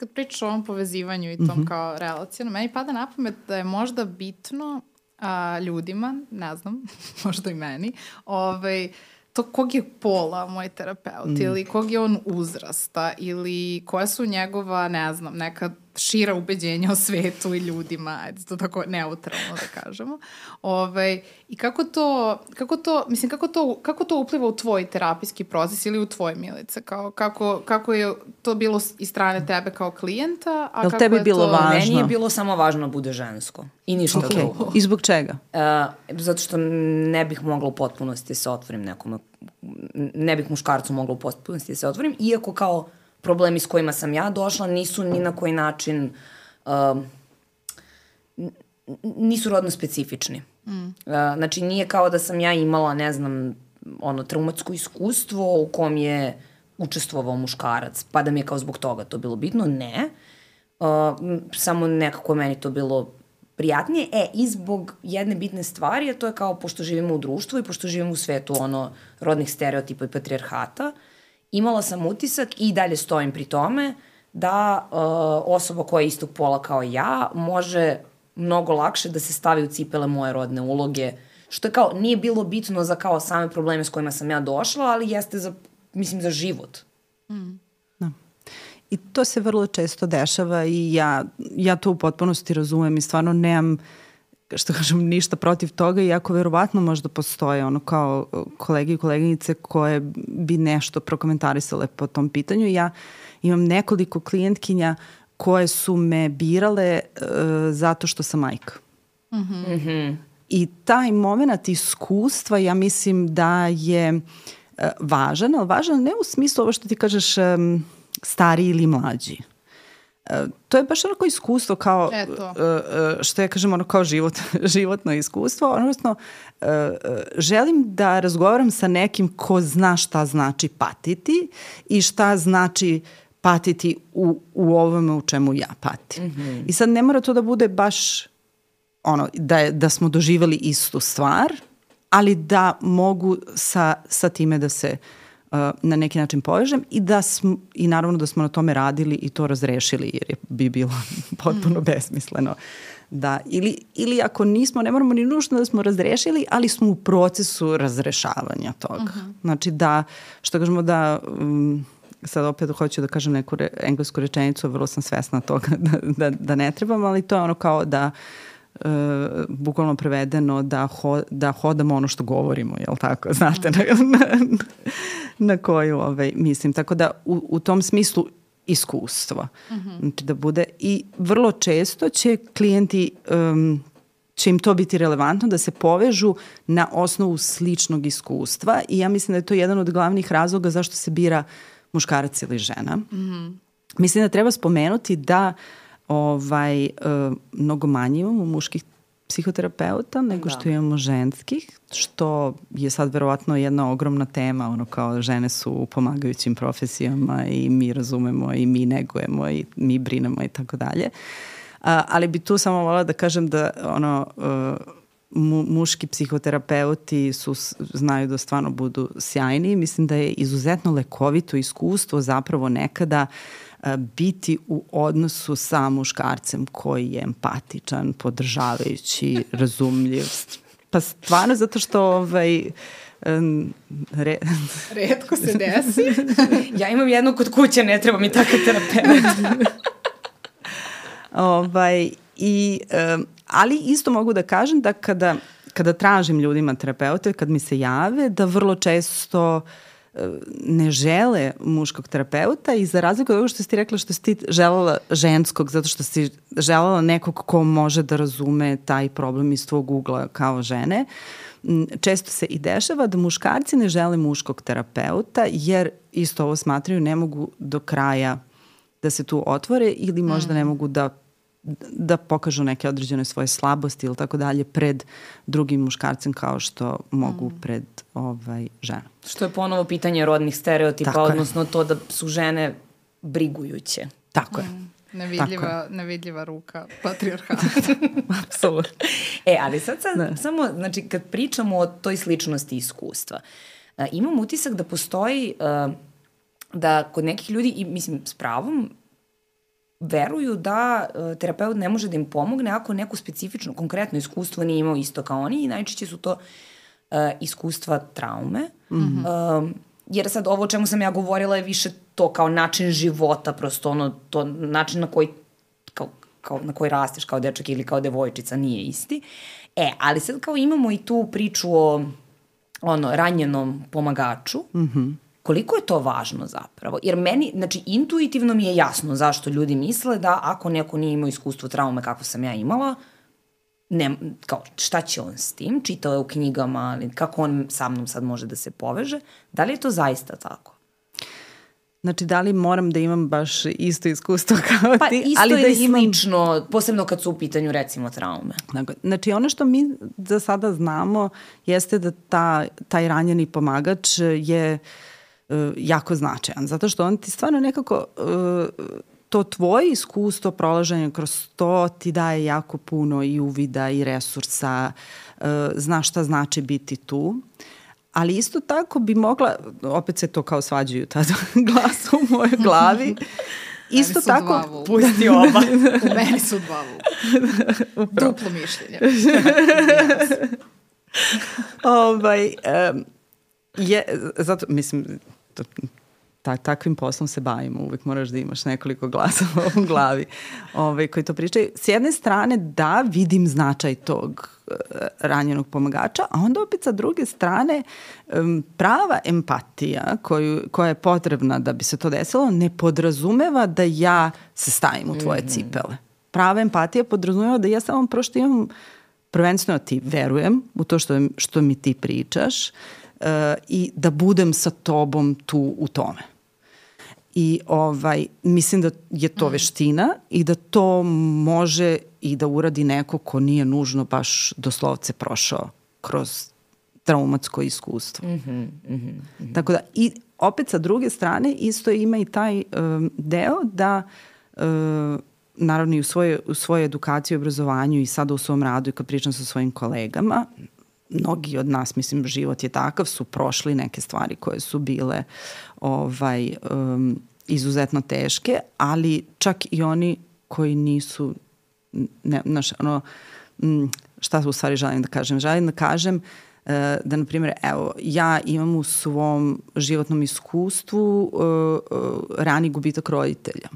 kad pričaš o ovom povezivanju i tom mm -hmm. kao relacijama, meni pada na pamet da je možda bitno a, ljudima, ne znam, možda i meni, ovaj, to kog je pola moj terapeut mm. ili kog je on uzrasta ili koja su njegova, ne znam, neka šira ubeđenja o svetu i ljudima, ajde to tako neutralno da kažemo. Ovaj, I kako to, kako to, mislim, kako to, kako to upliva u tvoj terapijski proces ili u tvoj milice? Kao, kako, kako je to bilo iz strane tebe kao klijenta? A Jel kako tebi je bilo to... važno? Meni je bilo samo važno da bude žensko. I ništa okay. drugo. I zbog čega? Uh, zato što ne bih mogla u potpunosti da se otvorim nekome ne bih muškarcu mogla u potpunosti da se otvorim, iako kao problemi s kojima sam ja došla nisu ni na koji način um, nisu rodno specifični. Mm. Uh, znači nije kao da sam ja imala, ne znam, ono, traumatsko iskustvo u kom je učestvovao muškarac, pa da mi je kao zbog toga to bilo bitno. Ne. Uh, samo nekako meni to bilo prijatnije. E, i zbog jedne bitne stvari, a to je kao, pošto živimo u društvu i pošto živimo u svetu ono, rodnih stereotipa i patrijarhata, imala sam utisak i dalje stojim pri tome da uh, osoba koja je istog pola kao ja može mnogo lakše da se stavi u cipele moje rodne uloge, što je kao, nije bilo bitno za kao same probleme s kojima sam ja došla, ali jeste za, mislim, za život. Mm. Da. I to se vrlo često dešava i ja, ja to u potpunosti razumem i stvarno nemam što kažem, ništa protiv toga, iako verovatno možda postoje ono kao kolege i koleginice koje bi nešto prokomentarisale po tom pitanju. Ja imam nekoliko klijentkinja koje su me birale uh, zato što sam majka. Mm -hmm. I taj moment iskustva, ja mislim da je uh, važan, ali važan ne u smislu ovo što ti kažeš um, stari ili mlađi. Uh, to je baš onako iskustvo kao, Eto. Uh, uh, što ja kažem, ono kao život, životno iskustvo, odnosno uh, želim da razgovaram sa nekim ko zna šta znači patiti i šta znači patiti u, u ovome u čemu ja patim. Mm -hmm. I sad ne mora to da bude baš ono, da, je, da smo doživali istu stvar, ali da mogu sa, sa time da se uh, na neki način povežem i da smo, i naravno da smo na tome radili i to razrešili jer je, bi bilo potpuno mm. besmisleno da ili, ili ako nismo, ne moramo ni nužno da smo razrešili, ali smo u procesu razrešavanja toga. Uh mhm. -huh. Znači da, što kažemo da um, sad opet hoću da kažem neku re, englesku rečenicu, vrlo sam svesna toga da, da, da ne trebam, ali to je ono kao da e, bukvalno prevedeno da, ho, da hodamo ono što govorimo, jel tako? Znate na, na, na koju ovaj, mislim. Tako da u, u tom smislu iskustva. Mm -hmm. Znači da bude i vrlo često će klijenti um, će im to biti relevantno da se povežu na osnovu sličnog iskustva i ja mislim da je to jedan od glavnih razloga zašto se bira uh, muškarac ili žena. Mm -hmm. Mislim da treba spomenuti da ovaj, uh, mnogo manje imamo muških psihoterapeuta nego da. što imamo ženskih, što je sad verovatno jedna ogromna tema, ono kao žene su u pomagajućim profesijama i mi razumemo i mi negujemo i mi brinemo i tako dalje. Ali bi tu samo volila da kažem da ono, uh, mu, muški psihoterapeuti su, znaju da stvarno budu sjajni. Mislim da je izuzetno lekovito iskustvo zapravo nekada a, biti u odnosu sa muškarcem koji je empatičan, podržavajući, razumljiv. Pa stvarno zato što ovaj, re... Redko se desi. ja imam jednu kod kuće, ne treba mi takav terapeut. ovaj, I um, ali isto mogu da kažem da kada, kada tražim ljudima terapeute, kad mi se jave, da vrlo često e, ne žele muškog terapeuta i za razliku od toga što si ti rekla što si ti želela ženskog, zato što si želela nekog ko može da razume taj problem iz tvog ugla kao žene, često se i dešava da muškarci ne žele muškog terapeuta jer isto ovo smatraju ne mogu do kraja da se tu otvore ili možda ne mm. mogu da da pokažu neke određene svoje slabosti ili tako dalje pred drugim muškarcem kao što mogu mm. pred ovaj, ženom. Što je ponovo pitanje rodnih stereotipa, tako odnosno je. to da su žene brigujuće. Tako mm. je. Nevidljiva, Tako. nevidljiva ruka patrijarhata. Apsolutno. e, ali sad, sad ne. samo, znači, kad pričamo o toj sličnosti iskustva, uh, imam utisak da postoji, uh, da kod nekih ljudi, i mislim s pravom, veruju da uh, terapeut ne može da im pomogne ako neko specifično, konkretno iskustvo nije imao isto kao oni i najčešće su to uh, iskustva traume. Mm -hmm. uh, jer sad ovo o čemu sam ja govorila je više to kao način života, prosto ono, to način na koji, kao, kao na koji rasteš kao dečak ili kao devojčica nije isti. E, ali sad kao imamo i tu priču o ono, ranjenom pomagaču, mm -hmm koliko je to važno zapravo? Jer meni, znači, intuitivno mi je jasno zašto ljudi misle da ako neko nije imao iskustvo traume kako sam ja imala, ne, kao, šta će on s tim, čitao je u knjigama, ali kako on sa mnom sad može da se poveže, da li je to zaista tako? Znači, da li moram da imam baš isto iskustvo kao pa, ti? isto ali ili da imam... slično, posebno kad su u pitanju recimo traume. Znači, ono što mi za sada znamo jeste da ta, taj ranjeni pomagač je uh, jako značajan, zato što on ti stvarno nekako uh, to tvoje iskustvo prolaženja kroz to ti daje jako puno i uvida i resursa, uh, znaš šta znači biti tu. Ali isto tako bi mogla, opet se to kao svađaju tada glas u mojoj glavi, Isto tako, pusti oba. u meni su dva vuka. Duplo mišljenje. ovaj, um, je, zato, mislim, ta, takvim poslom se bavimo, uvek moraš da imaš nekoliko glasova u glavi ovaj, koji to pričaju. S jedne strane, da, vidim značaj tog uh, ranjenog pomagača, a onda opet sa druge strane, um, prava empatija koju, koja je potrebna da bi se to desilo, ne podrazumeva da ja se stavim u tvoje mm -hmm. cipele. Prava empatija podrazumeva da ja samo prošto imam prvenstveno ti verujem u to što, što mi ti pričaš uh, i da budem sa tobom tu u tome. I ovaj, mislim da je to mm. veština i da to može i da uradi neko ko nije nužno baš doslovce prošao kroz traumatsko iskustvo. Mm -hmm, mm -hmm. Tako da, i opet sa druge strane, isto ima i taj um, deo da um, naravno i u svojoj, u svojoj edukaciji i obrazovanju i sada u svom radu i kad pričam sa svojim kolegama, mnogi od nas, mislim, život je takav, su prošli neke stvari koje su bile ovaj, um, izuzetno teške, ali čak i oni koji nisu, ne, naš, ono, šta u stvari želim da kažem? Želim da kažem uh, da, na primjer, evo, ja imam u svom životnom iskustvu uh, uh, rani gubitak roditelja.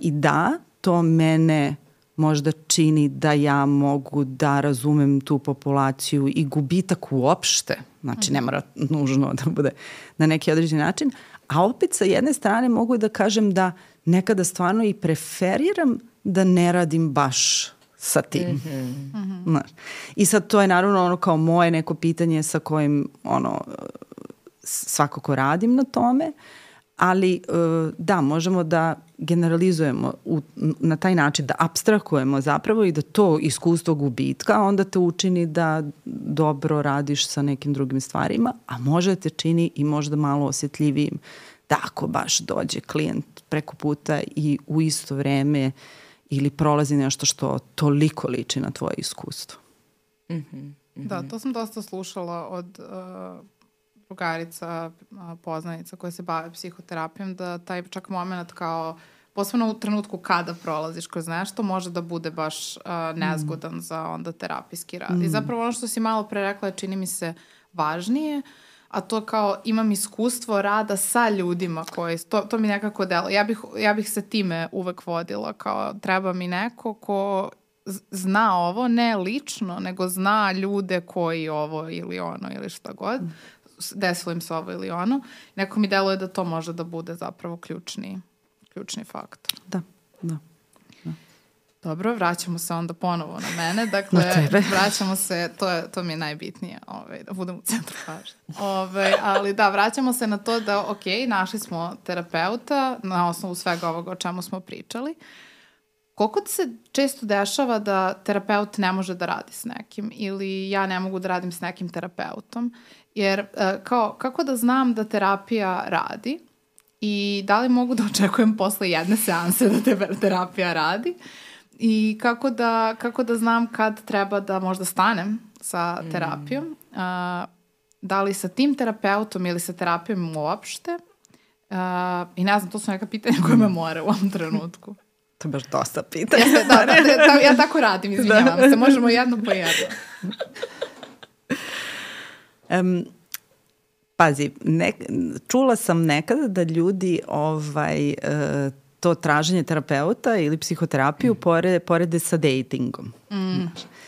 I da, to mene možda čini da ja mogu da razumem tu populaciju i gubitak uopšte, znači ne mora nužno da bude na neki određen način, a opet sa jedne strane mogu da kažem da nekada stvarno i preferiram da ne radim baš sa tim. Mm -hmm. Znaš. I sad to je naravno ono kao moje neko pitanje sa kojim ono svakako radim na tome, uh, ali e, da, možemo da generalizujemo u, na taj način, da abstrahujemo zapravo i da to iskustvo gubitka onda te učini da dobro radiš sa nekim drugim stvarima, a može da te čini i možda malo osjetljivijim da ako baš dođe klijent preko puta i u isto vreme ili prolazi nešto što toliko liči na tvoje iskustvo. Mm -hmm. Mm -hmm. Da, to sam dosta slušala od uh, drugarica, poznanica koja se bave psihoterapijom, da taj čak moment kao posebno u trenutku kada prolaziš kroz nešto, može da bude baš uh, nezgodan mm. za onda terapijski rad. Mm. I zapravo ono što si malo pre rekla je čini mi se važnije, a to kao imam iskustvo rada sa ljudima koji, to, to mi nekako delo. Ja bih, ja bih se time uvek vodila, kao treba mi neko ko zna ovo, ne lično, nego zna ljude koji ovo ili ono ili šta god. Mm desilo im se ovo ili ono. Neko mi deluje da to može da bude zapravo ključni, ključni faktor. Da, da. da. Dobro, vraćamo se onda ponovo na mene. Dakle, na vraćamo se, to, je, to mi je najbitnije, ovaj, da budem u centru pažnje. Ovaj, ali da, vraćamo se na to da, ok, našli smo terapeuta na osnovu svega ovoga o čemu smo pričali. Koliko se često dešava da terapeut ne može da radi s nekim ili ja ne mogu da radim s nekim terapeutom Jer e, kao, kako da znam da terapija radi i da li mogu da očekujem posle jedne seanse da te terapija radi i kako da, kako da znam kad treba da možda stanem sa mm. terapijom. Mm. Uh, da li sa tim terapeutom ili sa terapijom uopšte. I ne znam, to su neka pitanja koje me more u ovom trenutku. To je baš dosta pitanja. Jeste, da, da, da, ja tako radim, izvinjavam da. se. Možemo jedno po jedno. Um, pazi, ne, čula sam nekada da ljudi ovaj, uh, to traženje terapeuta ili psihoterapiju mm. porede, porede sa datingom. Mm.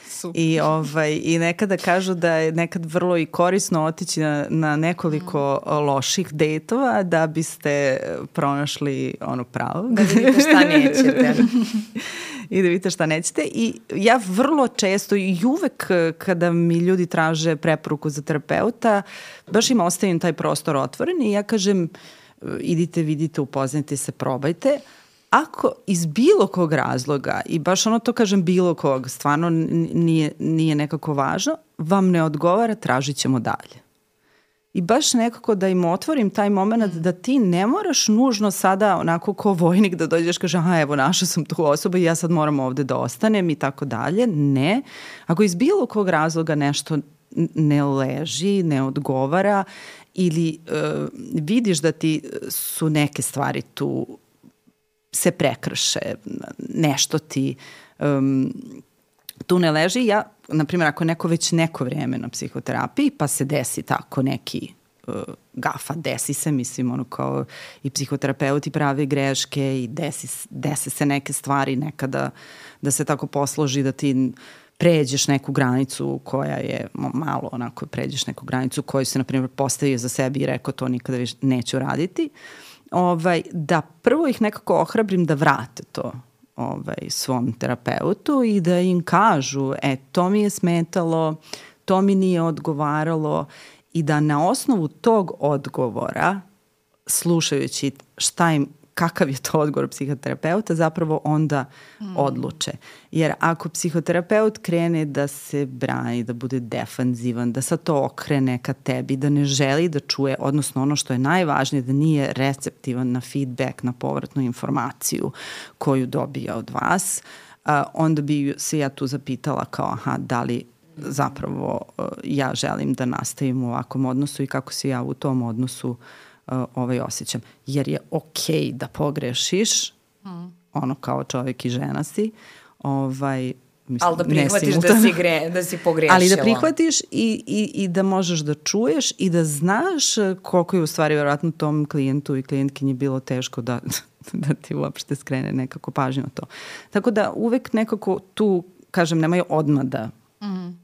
Super. I, ovaj, I nekada kažu da je nekad vrlo i korisno otići na, na nekoliko mm. loših dejtova da biste pronašli ono pravo. Da vidite šta nećete. i da vidite šta nećete. I ja vrlo često i uvek eh, kada mi ljudi traže preporuku za terapeuta, baš im ostavim taj prostor otvoren i ja kažem eh, idite, vidite, upoznajte se, probajte. Ako iz bilo kog razloga, i baš ono to kažem bilo kog, stvarno nije, nije nekako važno, vam ne odgovara, tražit ćemo dalje i baš nekako da im otvorim taj moment da ti ne moraš nužno sada onako ko vojnik da dođeš kaže aha evo našao sam tu osobu i ja sad moram ovde da ostanem i tako dalje. Ne. Ako iz bilo kog razloga nešto ne leži, ne odgovara ili uh, vidiš da ti su neke stvari tu se prekrše, nešto ti um, tu ne leži, ja, na primjer, ako neko već neko vreme na psihoterapiji, pa se desi tako neki uh, gafa, desi se, mislim, ono kao i psihoterapeuti pravi greške i desi, desi se neke stvari nekada da se tako posloži da ti pređeš neku granicu koja je malo onako pređeš neku granicu koju se na primjer postavio za sebi i rekao to nikada više neću raditi. Ovaj, da prvo ih nekako ohrabrim da vrate to ovaj, svom terapeutu i da im kažu, e, to mi je smetalo, to mi nije odgovaralo. I da na osnovu tog odgovora, slušajući šta im kakav je to odgovor psihoterapeuta, zapravo onda mm. odluče. Jer ako psihoterapeut krene da se brani, da bude defanzivan, da sad to okrene ka tebi, da ne želi da čuje, odnosno ono što je najvažnije, da nije receptivan na feedback, na povratnu informaciju koju dobija od vas, a, onda bi se ja tu zapitala kao, aha, da li zapravo ja želim da nastavim u ovakvom odnosu i kako se ja u tom odnosu uh, ovaj osjećam. Jer je okej okay da pogrešiš, mm. ono kao čovjek i žena si, ovaj, Mislim, ali da prihvatiš da si, gre, da si pogrešila. Ali da prihvatiš i, i, i da možeš da čuješ i da znaš koliko je u stvari vjerojatno tom klijentu i klijentkinji bilo teško da, da ti uopšte skrene nekako pažnju to. Tako da uvek nekako tu, kažem, nemaju odmah da, mm.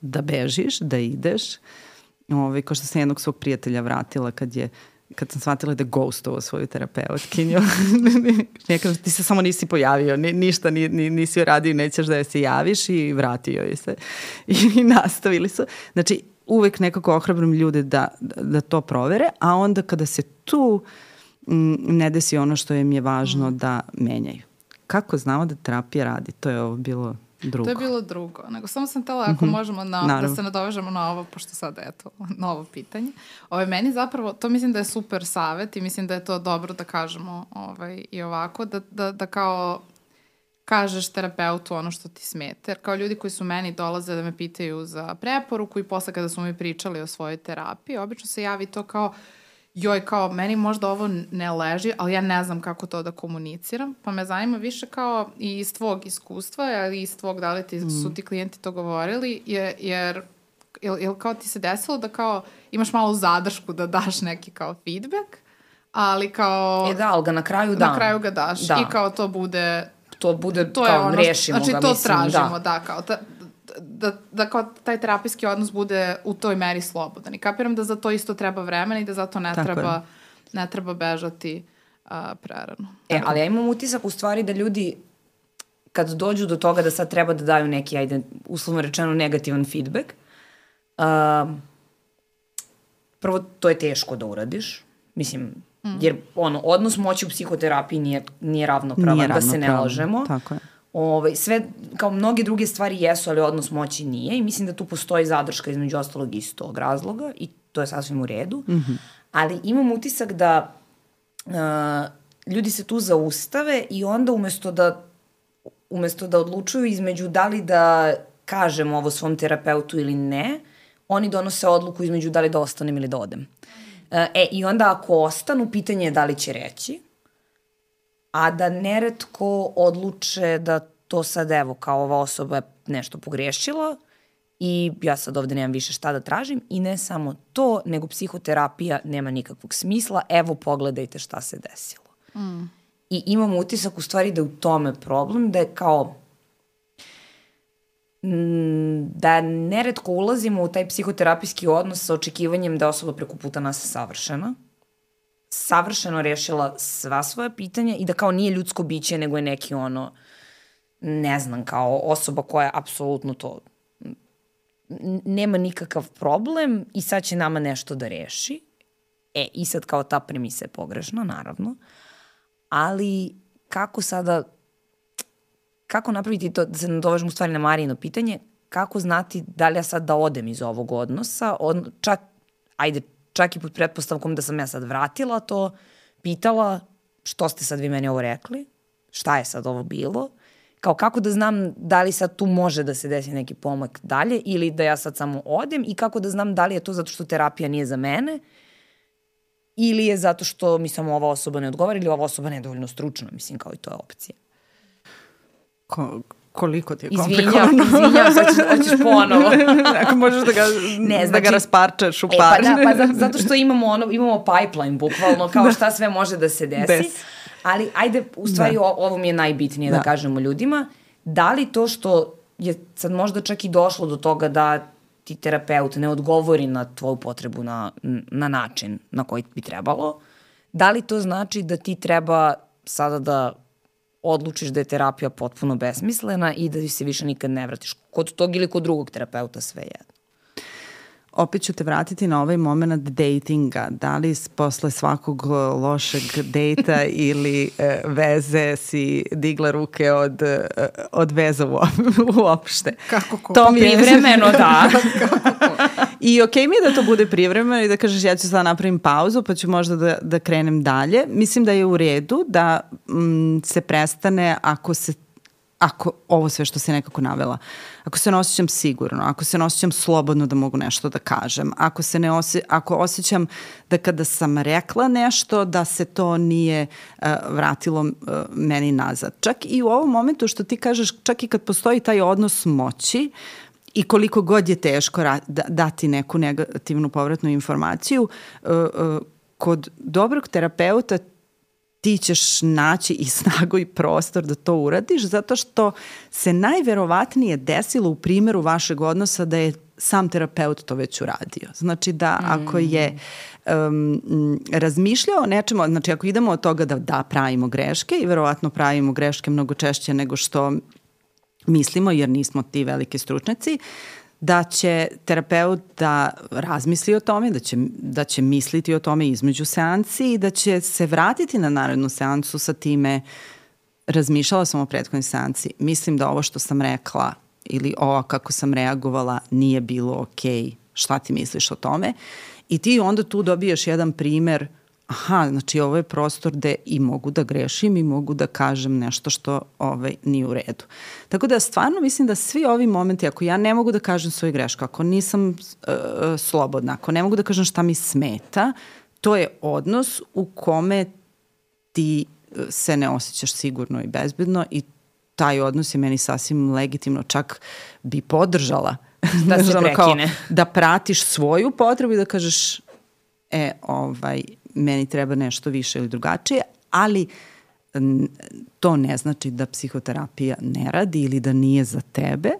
da bežiš, da ideš. Ovaj, ko što sam jednog svog prijatelja vratila kad je kad sam shvatila da je ghostovao svoju terapeutkinju. Nekam, ti se samo nisi pojavio, ni, ništa ni, ni, nisi uradio, nećeš da je se javiš i vratio je se. I, i nastavili su. Znači, uvek nekako ohrabrim ljude da, da, da to provere, a onda kada se tu m, ne desi ono što im je važno mm. da menjaju. Kako znamo da terapija radi? To je ovo bilo drugo. To je bilo drugo. Nego samo sam tela ako mm -hmm. možemo na, da se nadovežemo na ovo, pošto sad eto, na ovo pitanje. Ove, meni zapravo, to mislim da je super savet i mislim da je to dobro da kažemo ovaj, i ovako, da, da, da kao kažeš terapeutu ono što ti smete. Jer kao ljudi koji su meni dolaze da me pitaju za preporuku i posle kada su mi pričali o svojoj terapiji, obično se javi to kao uh, joj, kao, meni možda ovo ne leži, ali ja ne znam kako to da komuniciram, pa me zanima više kao i iz tvog iskustva, ali i iz tvog, da li ti, mm. su ti klijenti to govorili, je, jer jel, jel kao ti se desilo da kao imaš malo zadršku da daš neki kao feedback, ali kao... E da, ali ga na kraju dam. Na kraju ga daš da. i kao to bude... To bude to kao, ono, rešimo znači, ga, to mislim, tražimo, da, da kao, ta, da, da kao taj terapijski odnos bude u toj meri slobodan. I kapiram da za to isto treba vremena i da zato ne, Tako treba, je. ne treba bežati uh, prerano. E, ali ja imam utisak u stvari da ljudi kad dođu do toga da sad treba da daju neki, ajde, uslovno rečeno, negativan feedback, uh, prvo, to je teško da uradiš. Mislim, mm. jer ono, odnos moći u psihoterapiji nije, nije ravnopravan, nije da se ne lažemo. Tako je. Ovaj, sve, kao mnoge druge stvari jesu, ali odnos moći nije i mislim da tu postoji zadrška između ostalog iz tog razloga i to je sasvim u redu. Mm -hmm. Ali imam utisak da uh, ljudi se tu zaustave i onda umesto da umesto da odlučuju između da li da kažem ovo svom terapeutu ili ne, oni donose odluku između da li da ostanem ili da odem. E, i onda ako ostanu, pitanje je da li će reći, a da neretko odluče da to sad evo kao ova osoba je nešto pogrešila i ja sad ovde nemam više šta da tražim i ne samo to, nego psihoterapija nema nikakvog smisla, evo pogledajte šta se desilo. Mm. I imam utisak u stvari da je u tome problem, da je kao da neretko ulazimo u taj psihoterapijski odnos sa očekivanjem da je osoba preko puta nas savršena savršeno rešila sva svoja pitanja i da kao nije ljudsko biće, nego je neki ono ne znam, kao osoba koja apsolutno to nema nikakav problem i sad će nama nešto da reši. E, i sad kao ta premisa je pogrešna, naravno. Ali kako sada, kako napraviti to, da se nadovežem u stvari na Marijino pitanje, kako znati da li ja sad da odem iz ovog odnosa, od, čak, ajde, čak i pod pretpostavkom da sam ja sad vratila to, pitala što ste sad vi meni ovo rekli, šta je sad ovo bilo, kao kako da znam da li sad tu može da se desi neki pomak dalje ili da ja sad samo odem i kako da znam da li je to zato što terapija nije za mene ili je zato što mi samo ova osoba ne odgovara ili ova osoba ne dovoljno stručna, mislim kao i to je opcija. Ko, koliko ti je komplikovano. Izvinjam, izvinjam, sad ćeš, hoćeš ponovo. Ako možeš da ga, ne, znači, da ga rasparčaš u par. E, pa da, pa zato što imamo, ono, imamo pipeline, bukvalno, kao šta sve može da se desi. Des. Ali, ajde, u stvari, da. ovo mi je najbitnije da. da kažemo ljudima. Da li to što je sad možda čak i došlo do toga da ti terapeut ne odgovori na tvoju potrebu na, na način na koji bi trebalo, da li to znači da ti treba sada da odlučiš da je terapija potpuno besmislena i da se više nikad ne vratiš kod tog ili kod drugog terapeuta sve jedno. Opet ću te vratiti na ovaj moment datinga. Da li posle svakog lošeg dejta ili e, veze si digla ruke od, e, od veza uopšte? Kako ko? To mi je... Privremeno, da. I okej okay mi je da to bude privremeno i da kažeš ja ću sada napravim pauzu pa ću možda da, da krenem dalje. Mislim da je u redu da mm, se prestane ako se ako ovo sve što si nekako navela, ako se ne osjećam sigurno, ako se ne osjećam slobodno da mogu nešto da kažem, ako se ne osje, ako osjećam da kada sam rekla nešto da se to nije uh, vratilo uh, meni nazad. Čak i u ovom momentu što ti kažeš, čak i kad postoji taj odnos moći, i koliko god je teško da, dati neku negativnu povratnu informaciju, uh, kod dobrog terapeuta ti ćeš naći i snagu i prostor da to uradiš, zato što se najverovatnije desilo u primjeru vašeg odnosa da je sam terapeut to već uradio. Znači da ako je um, razmišljao o nečemu, znači ako idemo od toga da da pravimo greške i verovatno pravimo greške mnogo češće nego što mislimo jer nismo ti velike stručnjaci, da će terapeut da razmisli o tome, da će, da će misliti o tome između seansi i da će se vratiti na narednu seansu sa time razmišljala sam o prethodnoj seansi. Mislim da ovo što sam rekla ili ovo kako sam reagovala nije bilo okej. Okay. Šta ti misliš o tome? I ti onda tu dobiješ jedan primer aha, znači ovo je prostor gde i mogu da grešim i mogu da kažem nešto što ovaj, nije u redu. Tako da stvarno mislim da svi ovi momenti, ako ja ne mogu da kažem svoju grešku, ako nisam uh, slobodna, ako ne mogu da kažem šta mi smeta, to je odnos u kome ti e, se ne osjećaš sigurno i bezbedno i taj odnos je meni sasvim legitimno, čak bi podržala da se prekine. Kao, da pratiš svoju potrebu i da kažeš e, ovaj, meni treba nešto više ili drugačije, ali to ne znači da psihoterapija ne radi ili da nije za tebe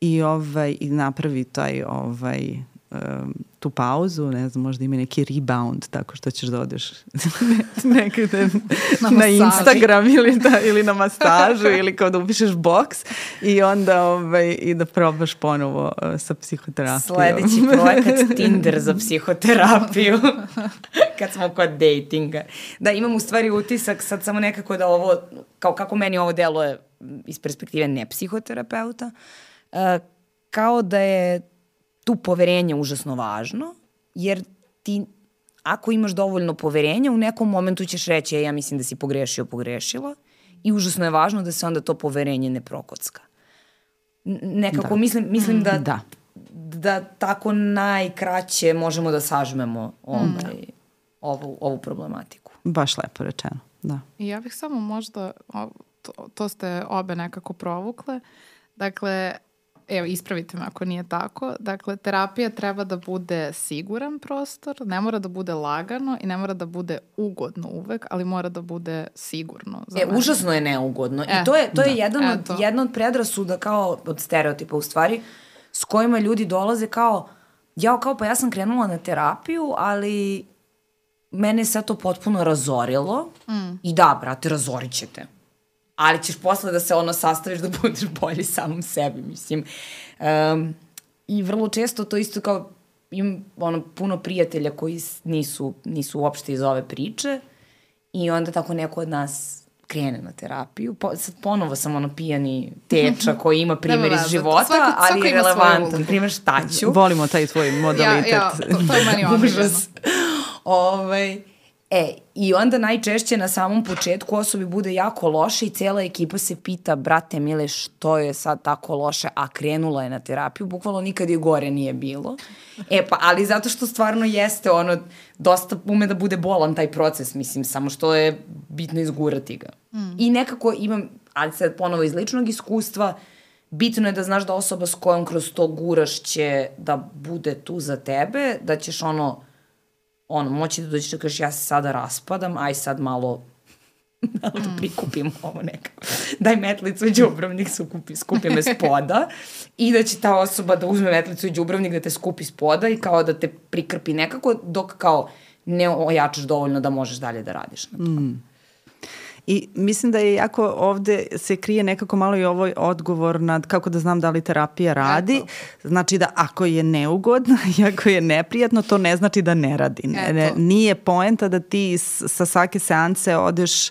i ovaj i napravi taj ovaj um, tu pauzu, ne znam, možda ima neki rebound, tako što ćeš da odeš nekde na, na Instagram ili, da, ili na masažu ili kao da upišeš boks i onda ovaj, i da probaš ponovo uh, sa psihoterapijom. Sledeći projekat Tinder za psihoterapiju kad smo kod datinga. Da, imam u stvari utisak sad samo nekako da ovo, kao kako meni ovo deluje iz perspektive ne psihoterapeuta, uh, kao da je tu poverenje užasno važno, jer ti ako imaš dovoljno poverenja, u nekom momentu ćeš reći, ja mislim da si pogrešio, pogrešila i užasno je važno da se onda to poverenje ne prokocka. Nekako da. mislim, mislim mm, da, da. da tako najkraće možemo da sažmemo ovaj, mm. ovu, ovu problematiku. Baš lepo rečeno, da. I ja bih samo možda, to, to ste obe nekako provukle, dakle, evo ispravite me ako nije tako, dakle terapija treba da bude siguran prostor, ne mora da bude lagano i ne mora da bude ugodno uvek, ali mora da bude sigurno. Za e, mene. užasno je neugodno e, i to je, to je da, jedan, od, jedan od predrasuda kao od stereotipa u stvari s kojima ljudi dolaze kao ja kao pa ja sam krenula na terapiju, ali mene se to potpuno razorilo mm. i da, brate, razorit ćete ali ćeš posle da se ono sastaviš da budeš bolji samom sebi, mislim. Um, I vrlo često to isto kao imam ono, puno prijatelja koji nisu, nisu uopšte iz ove priče i onda tako neko od nas krene na terapiju. Po, sad ponovo sam ono pijani teča koji ima primjer iz života, svako, svako ali je relevantan. Primjer šta ću. Volimo taj tvoj modalitet. Ja, ja, to, to je meni omiljeno. ovaj, E, i onda najčešće na samom početku osobi bude jako loše i cela ekipa se pita, brate mile, što je sad tako loše, a krenula je na terapiju, bukvalno nikad je gore nije bilo. E pa, ali zato što stvarno jeste ono, dosta ume da bude bolan taj proces, mislim, samo što je bitno izgurati ga. Mm. I nekako imam, ali sad ponovo iz ličnog iskustva, bitno je da znaš da osoba s kojom kroz to guraš će da bude tu za tebe, da ćeš ono, ono, moći da dođeš da kažeš ja se sada raspadam, aj sad malo malo da prikupim ovo nekako. Daj metlicu i džubrovnik, skupi, skupi me spoda i da će ta osoba da uzme metlicu i džubrovnik da te skupi spoda i kao da te prikrpi nekako dok kao ne ojačaš dovoljno da možeš dalje da radiš na to. Mm. I mislim da je jako ovde se krije nekako malo i ovaj odgovor nad kako da znam da li terapija radi. Eto. Znači da ako je neugodno i ako je neprijatno, to ne znači da ne radi. Ne, nije poenta da ti sa svake seance odeš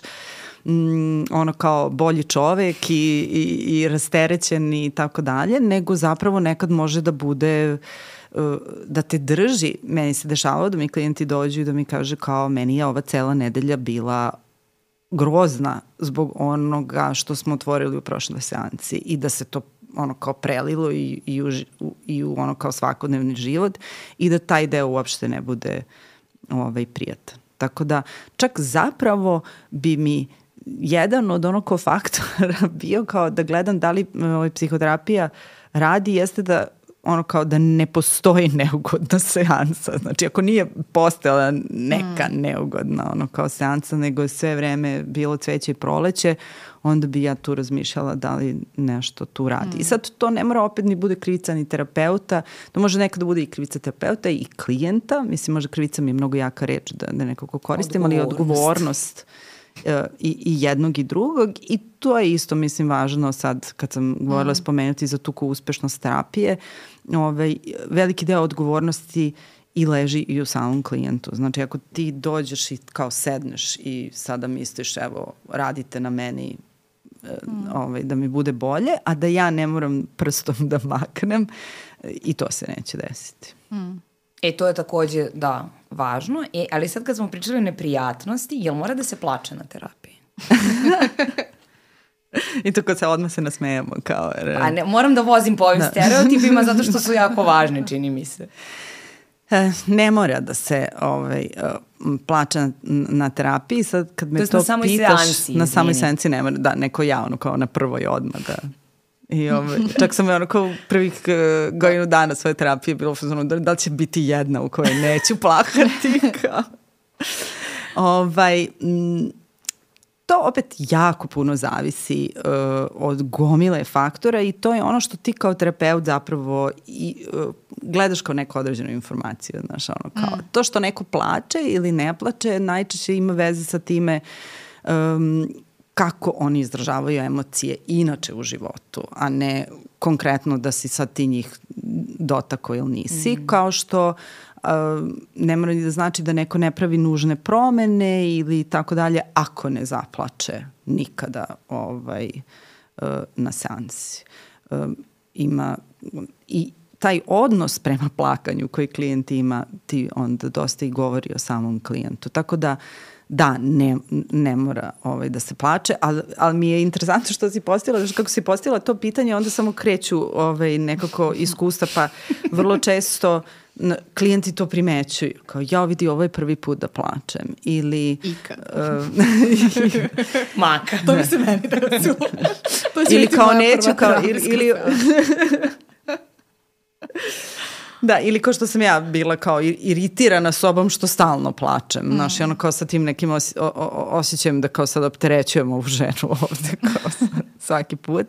mm, ono kao bolji čovek i, i, i rasterećen i tako dalje, nego zapravo nekad može da bude uh, da te drži. Meni se dešavalo da mi klijenti dođu i da mi kaže kao meni je ova cela nedelja bila grozna zbog onoga što smo otvorili u prošloj seanci i da se to ono kao prelilo i, i, u, i u ono kao svakodnevni život i da taj deo uopšte ne bude ovaj, prijatan. Tako da čak zapravo bi mi jedan od ono kao faktora bio kao da gledam da li ovaj, psihoterapija radi jeste da ono kao da ne postoji neugodna seansa. Znači, ako nije postojala neka mm. neugodna ono kao seansa, nego je sve vreme bilo cveće i proleće, onda bi ja tu razmišljala da li nešto tu radi. Mm. I sad to ne mora opet ni bude krivica ni terapeuta, to može nekada bude i krivica terapeuta i klijenta, mislim možda krivica mi je mnogo jaka reč da, da nekako koristim, ali odgovornost i, i jednog i drugog i to je isto mislim važno sad kad sam govorila mm. spomenuti za tuku uspešnost terapije ovaj, veliki deo odgovornosti i leži i u samom klijentu. Znači ako ti dođeš i kao sedneš i sada misliš evo radite na meni mm. ovaj, da mi bude bolje, a da ja ne moram prstom da maknem i to se neće desiti. Mm. E, to je takođe, da, važno. E, ali sad kad smo pričali o neprijatnosti, jel mora da se plače na terapiji? I to kad se odmah se nasmejemo. Kao, re... Pa ne, moram da vozim po ovim da. stereotipima zato što su jako važni, čini mi se. E, ne mora da se ovaj, e, plaća na, na terapiji. Sad kad me to, to na samoj pitaš, seansi, na samoj seansi ne mora, da, neko ja ono kao na prvoj odmah da I ovaj, čak sam ono kao prvih uh, godinu dana svoje terapije bilo ono, da, da li će biti jedna u kojoj neću plakati. Kao. ovaj, m, to opet jako puno zavisi uh, od gomile faktora i to je ono što ti kao terapeut zapravo i, uh, gledaš kao neku određenu informaciju. Znaš, ono, kao, mm. To što neko plače ili ne plače najčešće ima veze sa time um, kako oni izražavaju emocije inače u životu, a ne konkretno da si sad ti njih dotako ili nisi, mm. kao što uh, ne mora ni da znači da neko ne pravi nužne promene ili tako dalje, ako ne zaplače nikada ovaj, uh, na seansi. Uh, ima i taj odnos prema plakanju koji klijent ima ti onda dosta i govori o samom klijentu. Tako da uh, da, ne, ne mora ovaj, da se plače, ali, ali mi je interesantno što si postila, znaš kako si postila to pitanje, onda samo kreću ovaj, nekako iskustva, pa vrlo često na, klijenti to primećuju, kao ja vidi ovo je prvi put da plačem ili Ikad. Uh, Maka. To bi se meni da ili kao neću, kao, ili, ili Da, ili kao što sam ja bila kao iritirana sobom što stalno plačem. Mm. Znaš, i ono kao sa tim nekim os, o, o, osjećajem da kao sad opterećujem ovu ženu ovde kao svaki put.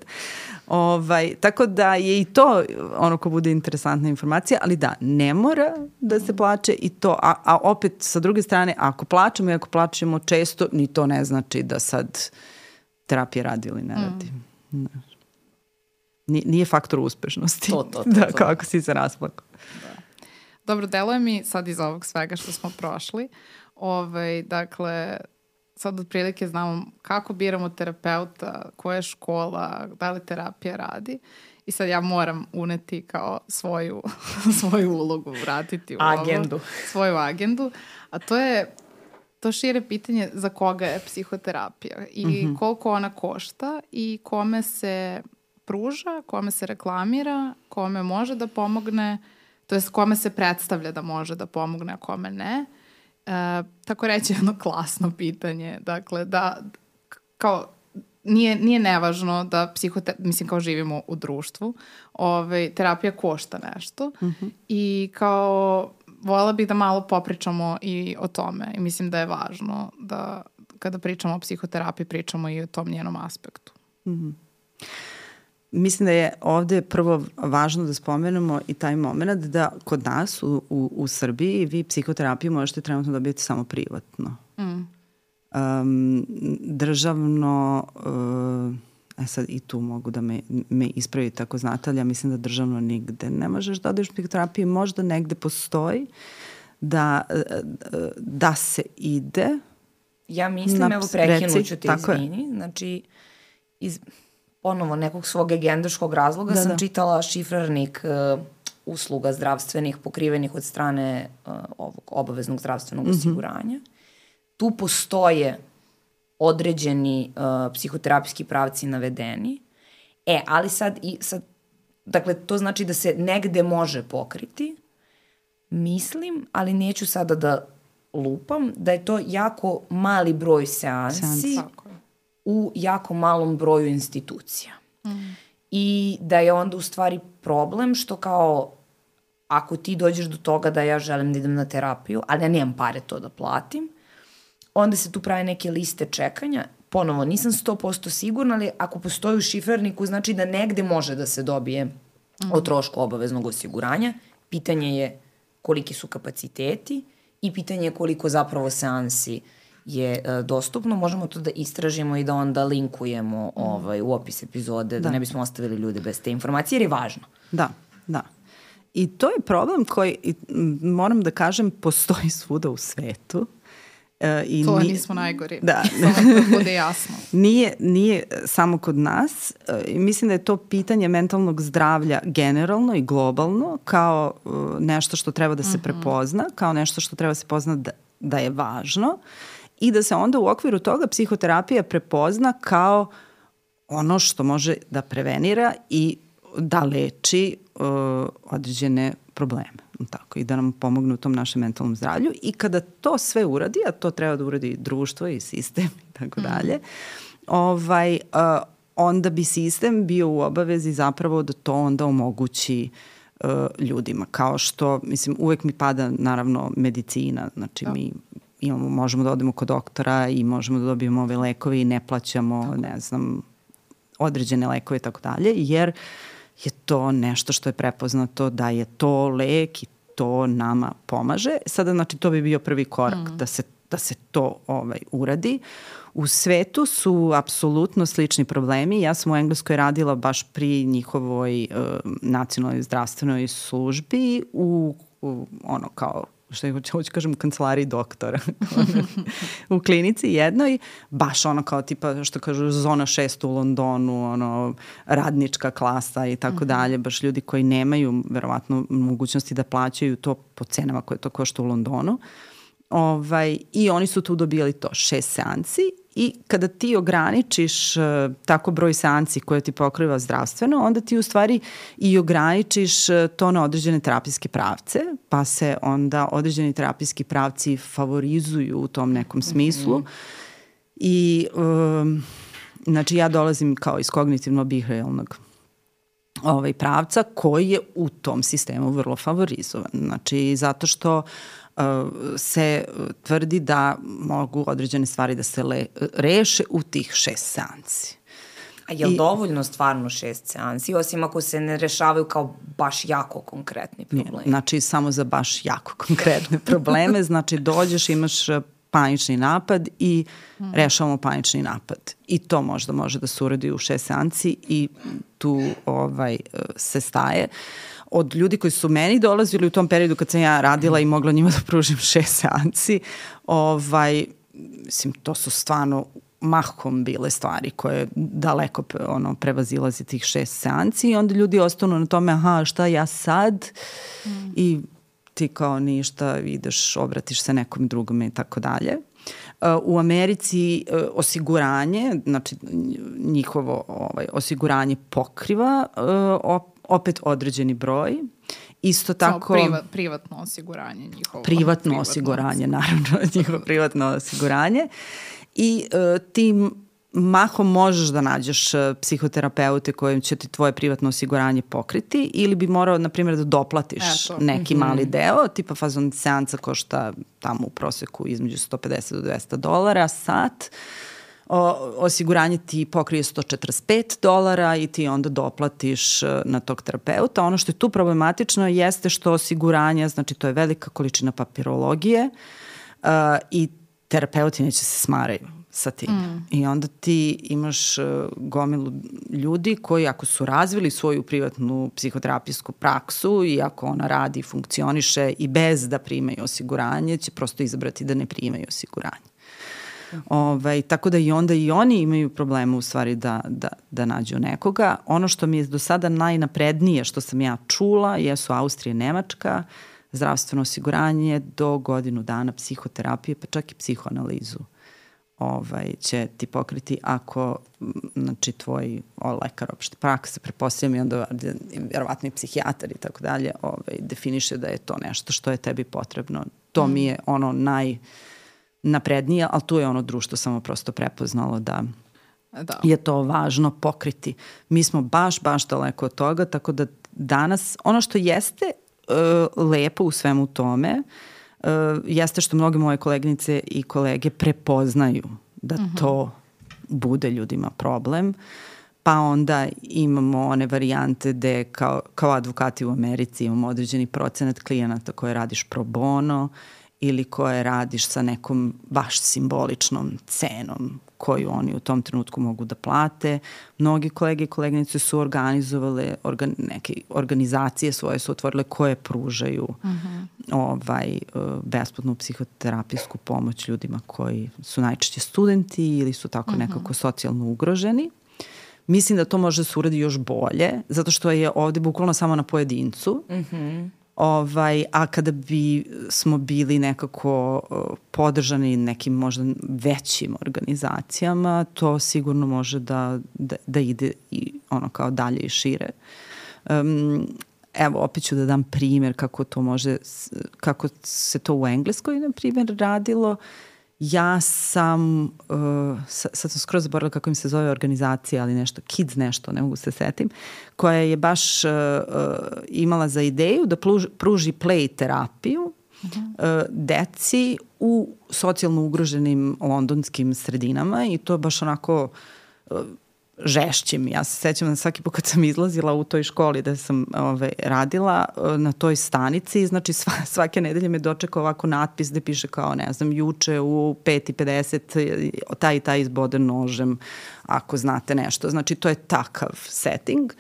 Ovaj, tako da je i to ono ko bude interesantna informacija, ali da, ne mora da se plače i to, a, a opet sa druge strane, ako plačemo i ako plačemo često, ni to ne znači da sad terapija radi ili ne radi. Mm. Nije, nije faktor uspešnosti. To, to, to, da, to. kako si se rasplakao. Dobro, deluje mi sad iz ovog svega što smo prošli. Ovaj, dakle, sad otprilike znamo kako biramo terapeuta, koja je škola, da li terapija radi. I sad ja moram uneti kao svoju, svoju ulogu, vratiti u Agendu. Ovo, svoju agendu. A to je to šire pitanje za koga je psihoterapija i mm -hmm. koliko ona košta i kome se pruža, kome se reklamira, kome može da pomogne, to jest kome se predstavlja da može da pomogne, a kome ne. E, tako reći jedno klasno pitanje. Dakle, da kao nije, nije nevažno da psihote, mislim kao živimo u društvu, ovaj, terapija košta nešto mm -hmm. i kao vola bih da malo popričamo i o tome i mislim da je važno da kada pričamo o psihoterapiji pričamo i o tom njenom aspektu. Mm -hmm. Mislim da je ovde prvo važno da spomenemo i taj moment da kod nas u, u, u Srbiji vi psihoterapiju možete trenutno dobiti samo privatno. Mm. Um, državno, uh, e sad i tu mogu da me, me ispravite ako znate, ali ja mislim da državno nigde ne možeš da odeš psihoterapiju, možda negde postoji da, da se ide. Ja mislim, na, evo prekinuću te izvini, znači iz, ponovo nekog svog agendaškog razloga da, sam da. čitala šifrarnik uh, usluga zdravstvenih pokrivenih od strane uh, ovog obaveznog zdravstvenog mm -hmm. osiguranja. Tu postoje određeni uh, psihoterapijski pravci navedeni. E, ali sad, i, sad, dakle, to znači da se negde može pokriti. Mislim, ali neću sada da lupam, da je to jako mali broj seansi. Seans u jako malom broju institucija. Mm. I da je onda u stvari problem što kao ako ti dođeš do toga da ja želim da idem na terapiju, ali ja nemam pare to da platim, onda se tu prave neke liste čekanja. Ponovo, nisam 100% sigurna, ali ako postoji u šifrarniku, znači da negde može da se dobije o trošku obaveznog osiguranja. Pitanje je koliki su kapaciteti i pitanje je koliko zapravo seansi uh, je e, dostupno, možemo to da istražimo i da onda linkujemo mm. ovaj, u opis epizode, da. da ne bismo ostavili ljude bez te informacije, jer je važno. Da, da. I to je problem koji, moram da kažem, postoji svuda u svetu. E, i to nije, nismo najgori. Da. Samo da bude jasno. Nije, nije samo kod nas. E, mislim da je to pitanje mentalnog zdravlja generalno i globalno kao uh, nešto što treba da se mm -hmm. prepozna, kao nešto što treba da se pozna da, da je važno. Uh, i da se onda u okviru toga psihoterapija prepozna kao ono što može da prevenira i da leči uh, određene probleme. Tako, I da nam pomogne u tom našem mentalnom zdravlju. I kada to sve uradi, a to treba da uradi društvo i sistem i tako mm. dalje, ovaj, uh, onda bi sistem bio u obavezi zapravo da to onda omogući uh, ljudima. Kao što, mislim, uvek mi pada naravno medicina, znači da. mi imamo, možemo da odemo kod doktora i možemo da dobijemo ove lekove i ne plaćamo, tako. ne znam, određene lekove i tako dalje, jer je to nešto što je prepoznato da je to lek i to nama pomaže. Sada, znači, to bi bio prvi korak mm. da, se, da se to ovaj, uradi. U svetu su apsolutno slični problemi. Ja sam u Engleskoj radila baš pri njihovoj uh, nacionalnoj zdravstvenoj službi u, u ono kao što je, hoću, kažem, kancelariji doktora u klinici jednoj, baš ono kao tipa, što kažu, zona šest u Londonu, ono, radnička klasa i tako mhm. dalje, baš ljudi koji nemaju verovatno mogućnosti da plaćaju to po cenama koje to košta u Londonu. Ovaj, I oni su tu dobijali to, šest seansi I kada ti ograničiš uh, tako broj seansi koje ti pokriva zdravstveno, onda ti u stvari i ograničiš uh, to na određene terapijske pravce, pa se onda određeni terapijski pravci favorizuju u tom nekom smislu. Mm -hmm. I um, znači ja dolazim kao iz kognitivno-behavioralnog ovaj pravca koji je u tom sistemu vrlo favorizovan. Znači zato što uh, se tvrdi da mogu određene stvari da se le, reše u tih šest seansi. A je li I, dovoljno stvarno šest seansi, osim ako se ne rešavaju kao baš jako konkretni problemi? Nije, znači samo za baš jako konkretne probleme, znači dođeš, imaš panični napad i mm. rešavamo panični napad. I to možda može da se uradi u šest seanci i tu ovaj, se staje. Od ljudi koji su meni dolazili u tom periodu kad sam ja radila i mogla njima da pružim šest seanci, ovaj, mislim, to su stvarno mahom bile stvari koje daleko ono, prevazilazi tih šest seanci i onda ljudi ostanu na tome, aha, šta ja sad? Mm. I ti kao ništa, ideš, obratiš se nekom drugom i tako dalje. Uh, u Americi uh, osiguranje, znači njihovo ovaj, osiguranje pokriva uh, opet određeni broj. Isto tako... privat, privatno osiguranje njihovo. Privatno, privatno osiguranje, naravno, njihovo privatno osiguranje. I uh, tim mahom možeš da nađeš e, psihoterapeute kojim će ti tvoje privatno osiguranje pokriti ili bi morao, na primjer, da doplatiš Eto. neki mm -hmm. mali deo, tipa fazon seanca košta tamo u proseku između 150 do 200 dolara sat, osiguranje ti pokrije 145 dolara i ti onda doplatiš e, na tog terapeuta. Ono što je tu problematično jeste što osiguranje, znači to je velika količina papirologije uh, i terapeuti neće se smaraju sa tim. Mm. I onda ti imaš uh, gomilu ljudi koji ako su razvili svoju privatnu psihoterapijsku praksu i ako ona radi i funkcioniše i bez da primaju osiguranje, će prosto izabrati da ne primaju osiguranje. Ovaj, tako da i onda i oni imaju problema u stvari da, da, da nađu nekoga. Ono što mi je do sada najnaprednije što sam ja čula jesu Austrija i Nemačka, zdravstveno osiguranje do godinu dana psihoterapije, pa čak i psihoanalizu ovaj, će ti pokriti ako znači, tvoj o, lekar opšte prakse, prepostavljam i onda vjerovatno i psihijatar i tako dalje, ovaj, definiše da je to nešto što je tebi potrebno. To mi je ono naj naprednije, ali tu je ono društvo samo prosto prepoznalo da da. je to važno pokriti. Mi smo baš, baš daleko od toga, tako da danas ono što jeste uh, lepo u svemu tome uh, jeste što mnoge moje kolegnice i kolege prepoznaju da uh mhm. -huh. to bude ljudima problem. Pa onda imamo one varijante gde kao, kao advokati u Americi imamo određeni procenat klijenata koje radiš pro bono ili koje radiš sa nekom baš simboličnom cenom koju oni u tom trenutku mogu da plate. Mnogi kolege i kolegnice su organizovale organ, neke organizacije svoje su otvorile koje pružaju uh mhm. -huh. ovaj, e, besplatnu psihoterapijsku pomoć ljudima koji su najčešće studenti ili su tako uh mhm. -huh. nekako socijalno ugroženi. Mislim da to može da se uradi još bolje, zato što je ovde bukvalno samo na pojedincu. Uh mhm. -huh Ovaj, a kada bi smo bili nekako podržani nekim možda većim organizacijama, to sigurno može da, da, da ide i ono kao dalje i šire. Um, evo, opet ću da dam primer kako to može, kako se to u Engleskoj, na primjer, radilo. Uh, ja sam, uh, sad sam skroz zaboravila kako im se zove organizacija, ali nešto, Kids nešto, ne mogu se setim, koja je baš uh, imala za ideju da pruži play terapiju uh -huh. uh, deci u socijalno ugroženim londonskim sredinama i to baš onako žešćim. Ja se sećam da svaki put kad sam izlazila u toj školi da sam ove, radila e, na toj stanici, znači sva, svake nedelje me dočeka ovako natpis gde piše kao, ne znam, juče u 5.50 taj i taj izboden nožem, ako znate nešto. Znači to je takav setting.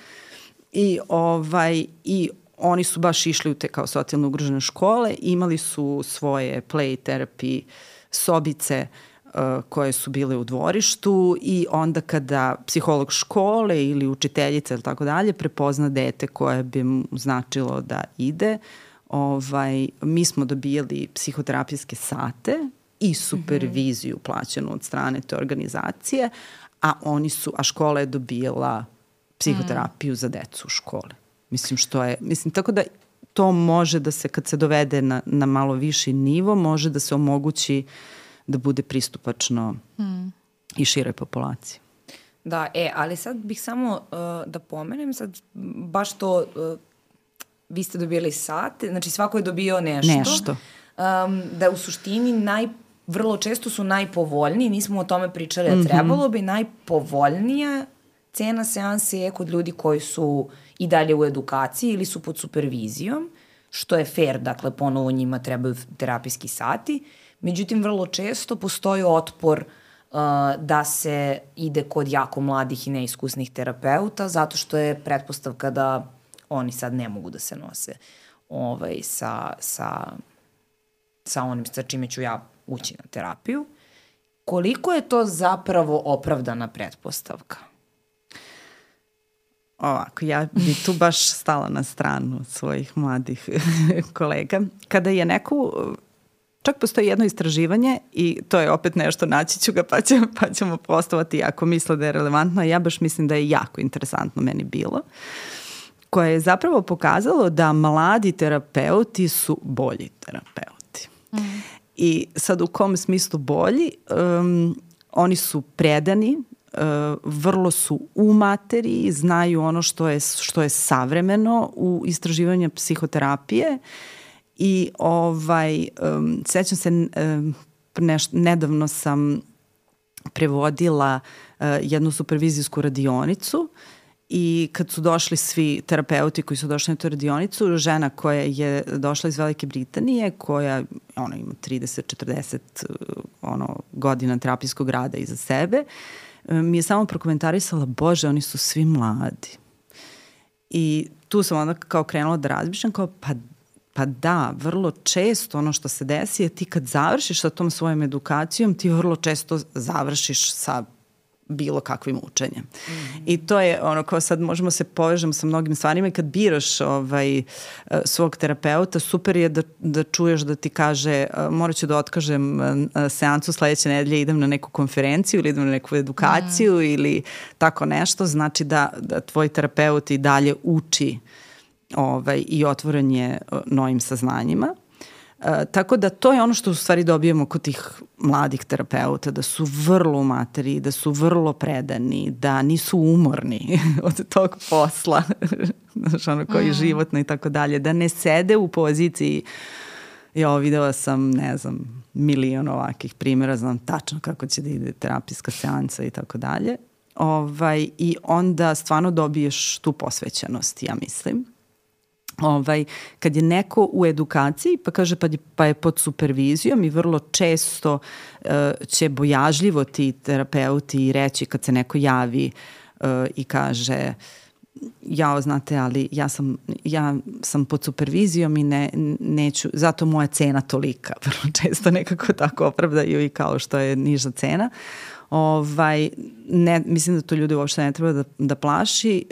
I, ovaj, i oni su baš išli u te kao socijalno ugrožene škole, imali su svoje play therapy sobice Uh, koje su bile u dvorištu i onda kada psiholog škole ili učiteljica ili tako dalje prepozna dete koje bi mu značilo da ide, ovaj, mi smo dobijali psihoterapijske sate i superviziju plaćenu od strane te organizacije, a oni su, a škola je dobijala psihoterapiju mm. za decu u škole. Mislim što je, mislim tako da to može da se kad se dovede na, na malo viši nivo, može da se omogući uh, da bude pristupačno hmm. i široj populaciji. Da, e, ali sad bih samo uh, da pomenem, sad baš to, uh, vi ste dobili sate, znači svako je dobio nešto. Nešto. Um, da u suštini naj, vrlo često su najpovoljniji, nismo o tome pričali, a mm -hmm. trebalo bi najpovoljnija cena seanse je kod ljudi koji su i dalje u edukaciji ili su pod supervizijom, što je fair, dakle ponovo njima trebaju terapijski sati. Međutim, vrlo često postoji otpor uh, da se ide kod jako mladih i neiskusnih terapeuta, zato što je pretpostavka da oni sad ne mogu da se nose ovaj, sa, sa, sa onim sa čime ću ja ući na terapiju. Koliko je to zapravo opravdana pretpostavka? Ovako, ja bi tu baš stala na stranu svojih mladih kolega. Kada je neko Čak postoji jedno istraživanje i to je opet nešto, naći ću ga pa, će, pa ćemo postavati ako misle da je relevantno. Ja baš mislim da je jako interesantno meni bilo koje je zapravo pokazalo da mladi terapeuti su bolji terapeuti. Mm. I sad u kom smislu bolji? Um, oni su predani, uh, vrlo su u materiji, znaju ono što je, što je savremeno u istraživanju psihoterapije i ovaj, um, sećam se um, neš, nedavno sam prevodila uh, jednu supervizijsku radionicu i kad su došli svi terapeuti koji su došli na tu radionicu, žena koja je došla iz Velike Britanije, koja ona ima 30-40 ono, godina terapijskog rada iza sebe, mi je samo prokomentarisala, bože, oni su svi mladi. I tu sam onda kao krenula da razmišljam, kao pa Pa da, vrlo često ono što se desi je ti kad završiš sa tom svojom edukacijom, ti vrlo često završiš sa bilo kakvim učenjem. Mm -hmm. I to je ono kao sad možemo se povežemo sa mnogim stvarima i kad biraš ovaj, e, svog terapeuta, super je da, da čuješ da ti kaže e, morat ću da otkažem e, seansu sledeće nedelje, idem na neku konferenciju ili idem na neku edukaciju mm. ili tako nešto, znači da, da tvoj terapeut i dalje uči ovaj, i otvoren je novim saznanjima. E, tako da to je ono što u stvari dobijemo kod tih mladih terapeuta, da su vrlo u materiji, da su vrlo predani, da nisu umorni od tog posla, znaš ono koji je mm. životno i tako dalje, da ne sede u poziciji ja videla sam, ne znam, milion ovakih primjera, znam tačno kako će da ide terapijska seansa i tako dalje. Ovaj, I onda stvarno dobiješ tu posvećenost, ja mislim ovaj, kad je neko u edukaciji pa kaže pa je, pa je pod supervizijom i vrlo često uh, će bojažljivo ti terapeuti reći kad se neko javi uh, i kaže ja znate, ali ja sam, ja sam pod supervizijom i ne, neću, zato moja cena tolika. Vrlo često nekako tako opravdaju i kao što je niža cena. Ovaj, ne, mislim da to ljudi uopšte ne treba da, da plaši,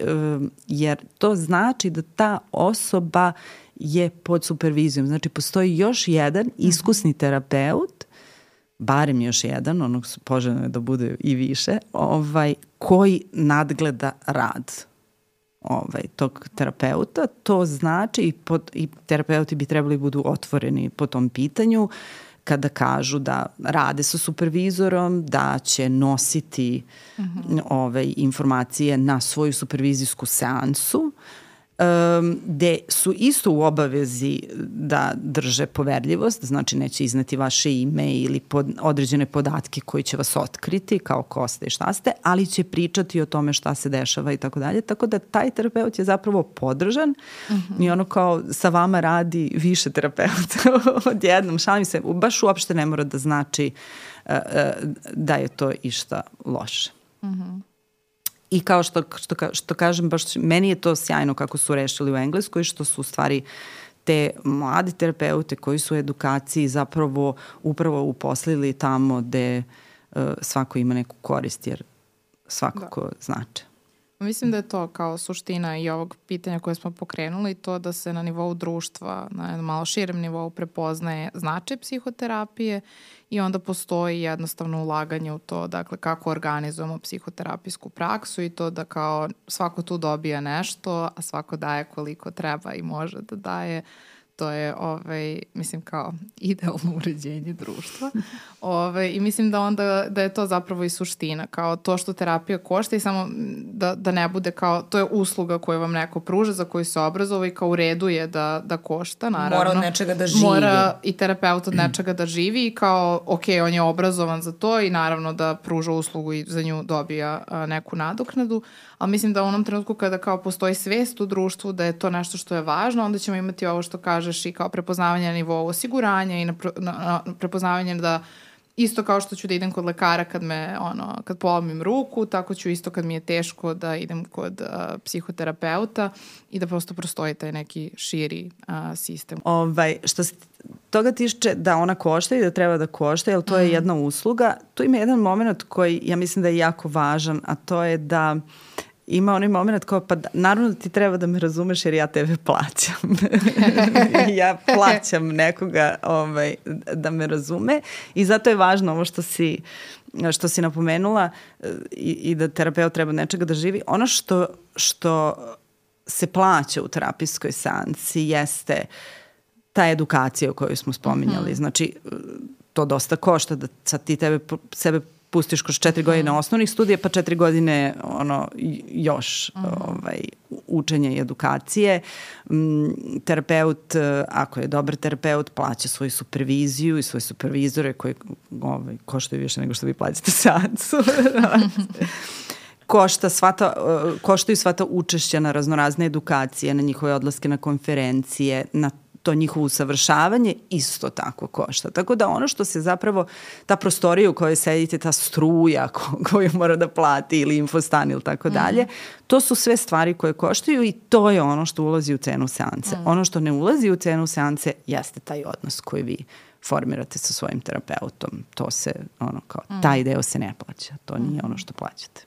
jer to znači da ta osoba je pod supervizijom. Znači, postoji još jedan mhm. iskusni terapeut, barem još jedan, onog poželjno je da bude i više, ovaj, koji nadgleda rad ovaj, tog terapeuta. To znači i, pod, i terapeuti bi trebali budu otvoreni po tom pitanju. Uh, kada kažu da rade sa supervizorom, da će nositi uh mhm. -huh. ove informacije na svoju supervizijsku seansu um, gde su isto u obavezi da drže poverljivost, znači neće izneti vaše ime ili pod, određene podatke koji će vas otkriti kao ko ste i šta ste, ali će pričati o tome šta se dešava i tako dalje. Tako da taj terapeut je zapravo podržan uh mhm. -huh. i ono kao sa vama radi više terapeuta odjednom. Šalim se, baš uopšte ne mora da znači uh, uh, da je to išta loše. Uh mhm. -huh. I kao što, što, što kažem, baš meni je to sjajno kako su rešili u Engleskoj, što su u stvari te mladi terapeute koji su u edukaciji zapravo upravo uposlili tamo gde uh, svako ima neku korist, jer svakako da. znače. Mislim da je to kao suština i ovog pitanja koje smo pokrenuli, to da se na nivou društva, na malo širem nivou prepoznaje značaj psihoterapije i onda postoji jednostavno ulaganje u to, dakle kako organizujemo psihoterapijsku praksu i to da kao svako tu dobija nešto, a svako daje koliko treba i može da daje to je, ovaj, mislim, kao idealno uređenje društva. ovaj, I mislim da onda, da je to zapravo i suština, kao to što terapija košta i samo da, da ne bude kao, to je usluga koju vam neko pruža, za koju se obrazova i kao u redu je da, da košta, naravno. Mora od nečega da živi. Mora i terapeut od nečega da živi i kao, ok, on je obrazovan za to i naravno da pruža uslugu i za nju dobija a, neku nadoknadu, ali mislim da u onom trenutku kada kao postoji svest u društvu da je to nešto što je važno, onda ćemo imati ovo što kaže kažeš i kao prepoznavanje na nivou osiguranja i na, na, na prepoznavanje da isto kao što ću da idem kod lekara kad me, ono, kad polomim ruku, tako ću isto kad mi je teško da idem kod uh, psihoterapeuta i da prosto prostoji taj neki širi uh, sistem. Ovaj, što se toga tiče da ona košta i da treba da košta, jer to je mm. jedna usluga, tu ima jedan moment koji ja mislim da je jako važan, a to je da uh, ima onaj moment kao, pa da, naravno da ti treba da me razumeš jer ja tebe plaćam. ja plaćam nekoga ovaj, da me razume i zato je važno ovo što si, što si napomenula i, i da terapeut treba nečega da živi. Ono što, što se plaća u terapijskoj seansi jeste ta edukacija o kojoj smo spominjali. -hmm. Znači, to dosta košta da sad ti tebe, sebe pustiš kroz četiri godine osnovnih studija, pa četiri godine ono, još ovaj, učenja i edukacije. Mm, terapeut, e, ako je dobar terapeut, plaća svoju superviziju i svoje supervizore koji ovaj, koštaju više nego što vi plaćate seansu. košta svata, e, koštaju svata učešća na raznorazne edukacije, na njihove odlaske na konferencije, na to njihovo usavršavanje isto tako košta. Tako da ono što se zapravo, ta prostorija u kojoj sedite, ta struja koju mora da plati ili infostan ili tako mhm. dalje, to su sve stvari koje koštaju i to je ono što ulazi u cenu seance. Mm. Ono što ne ulazi u cenu seance jeste taj odnos koji vi formirate sa svojim terapeutom. To se, ono, kao, mm. taj deo se ne plaća. To nije ono što plaćate.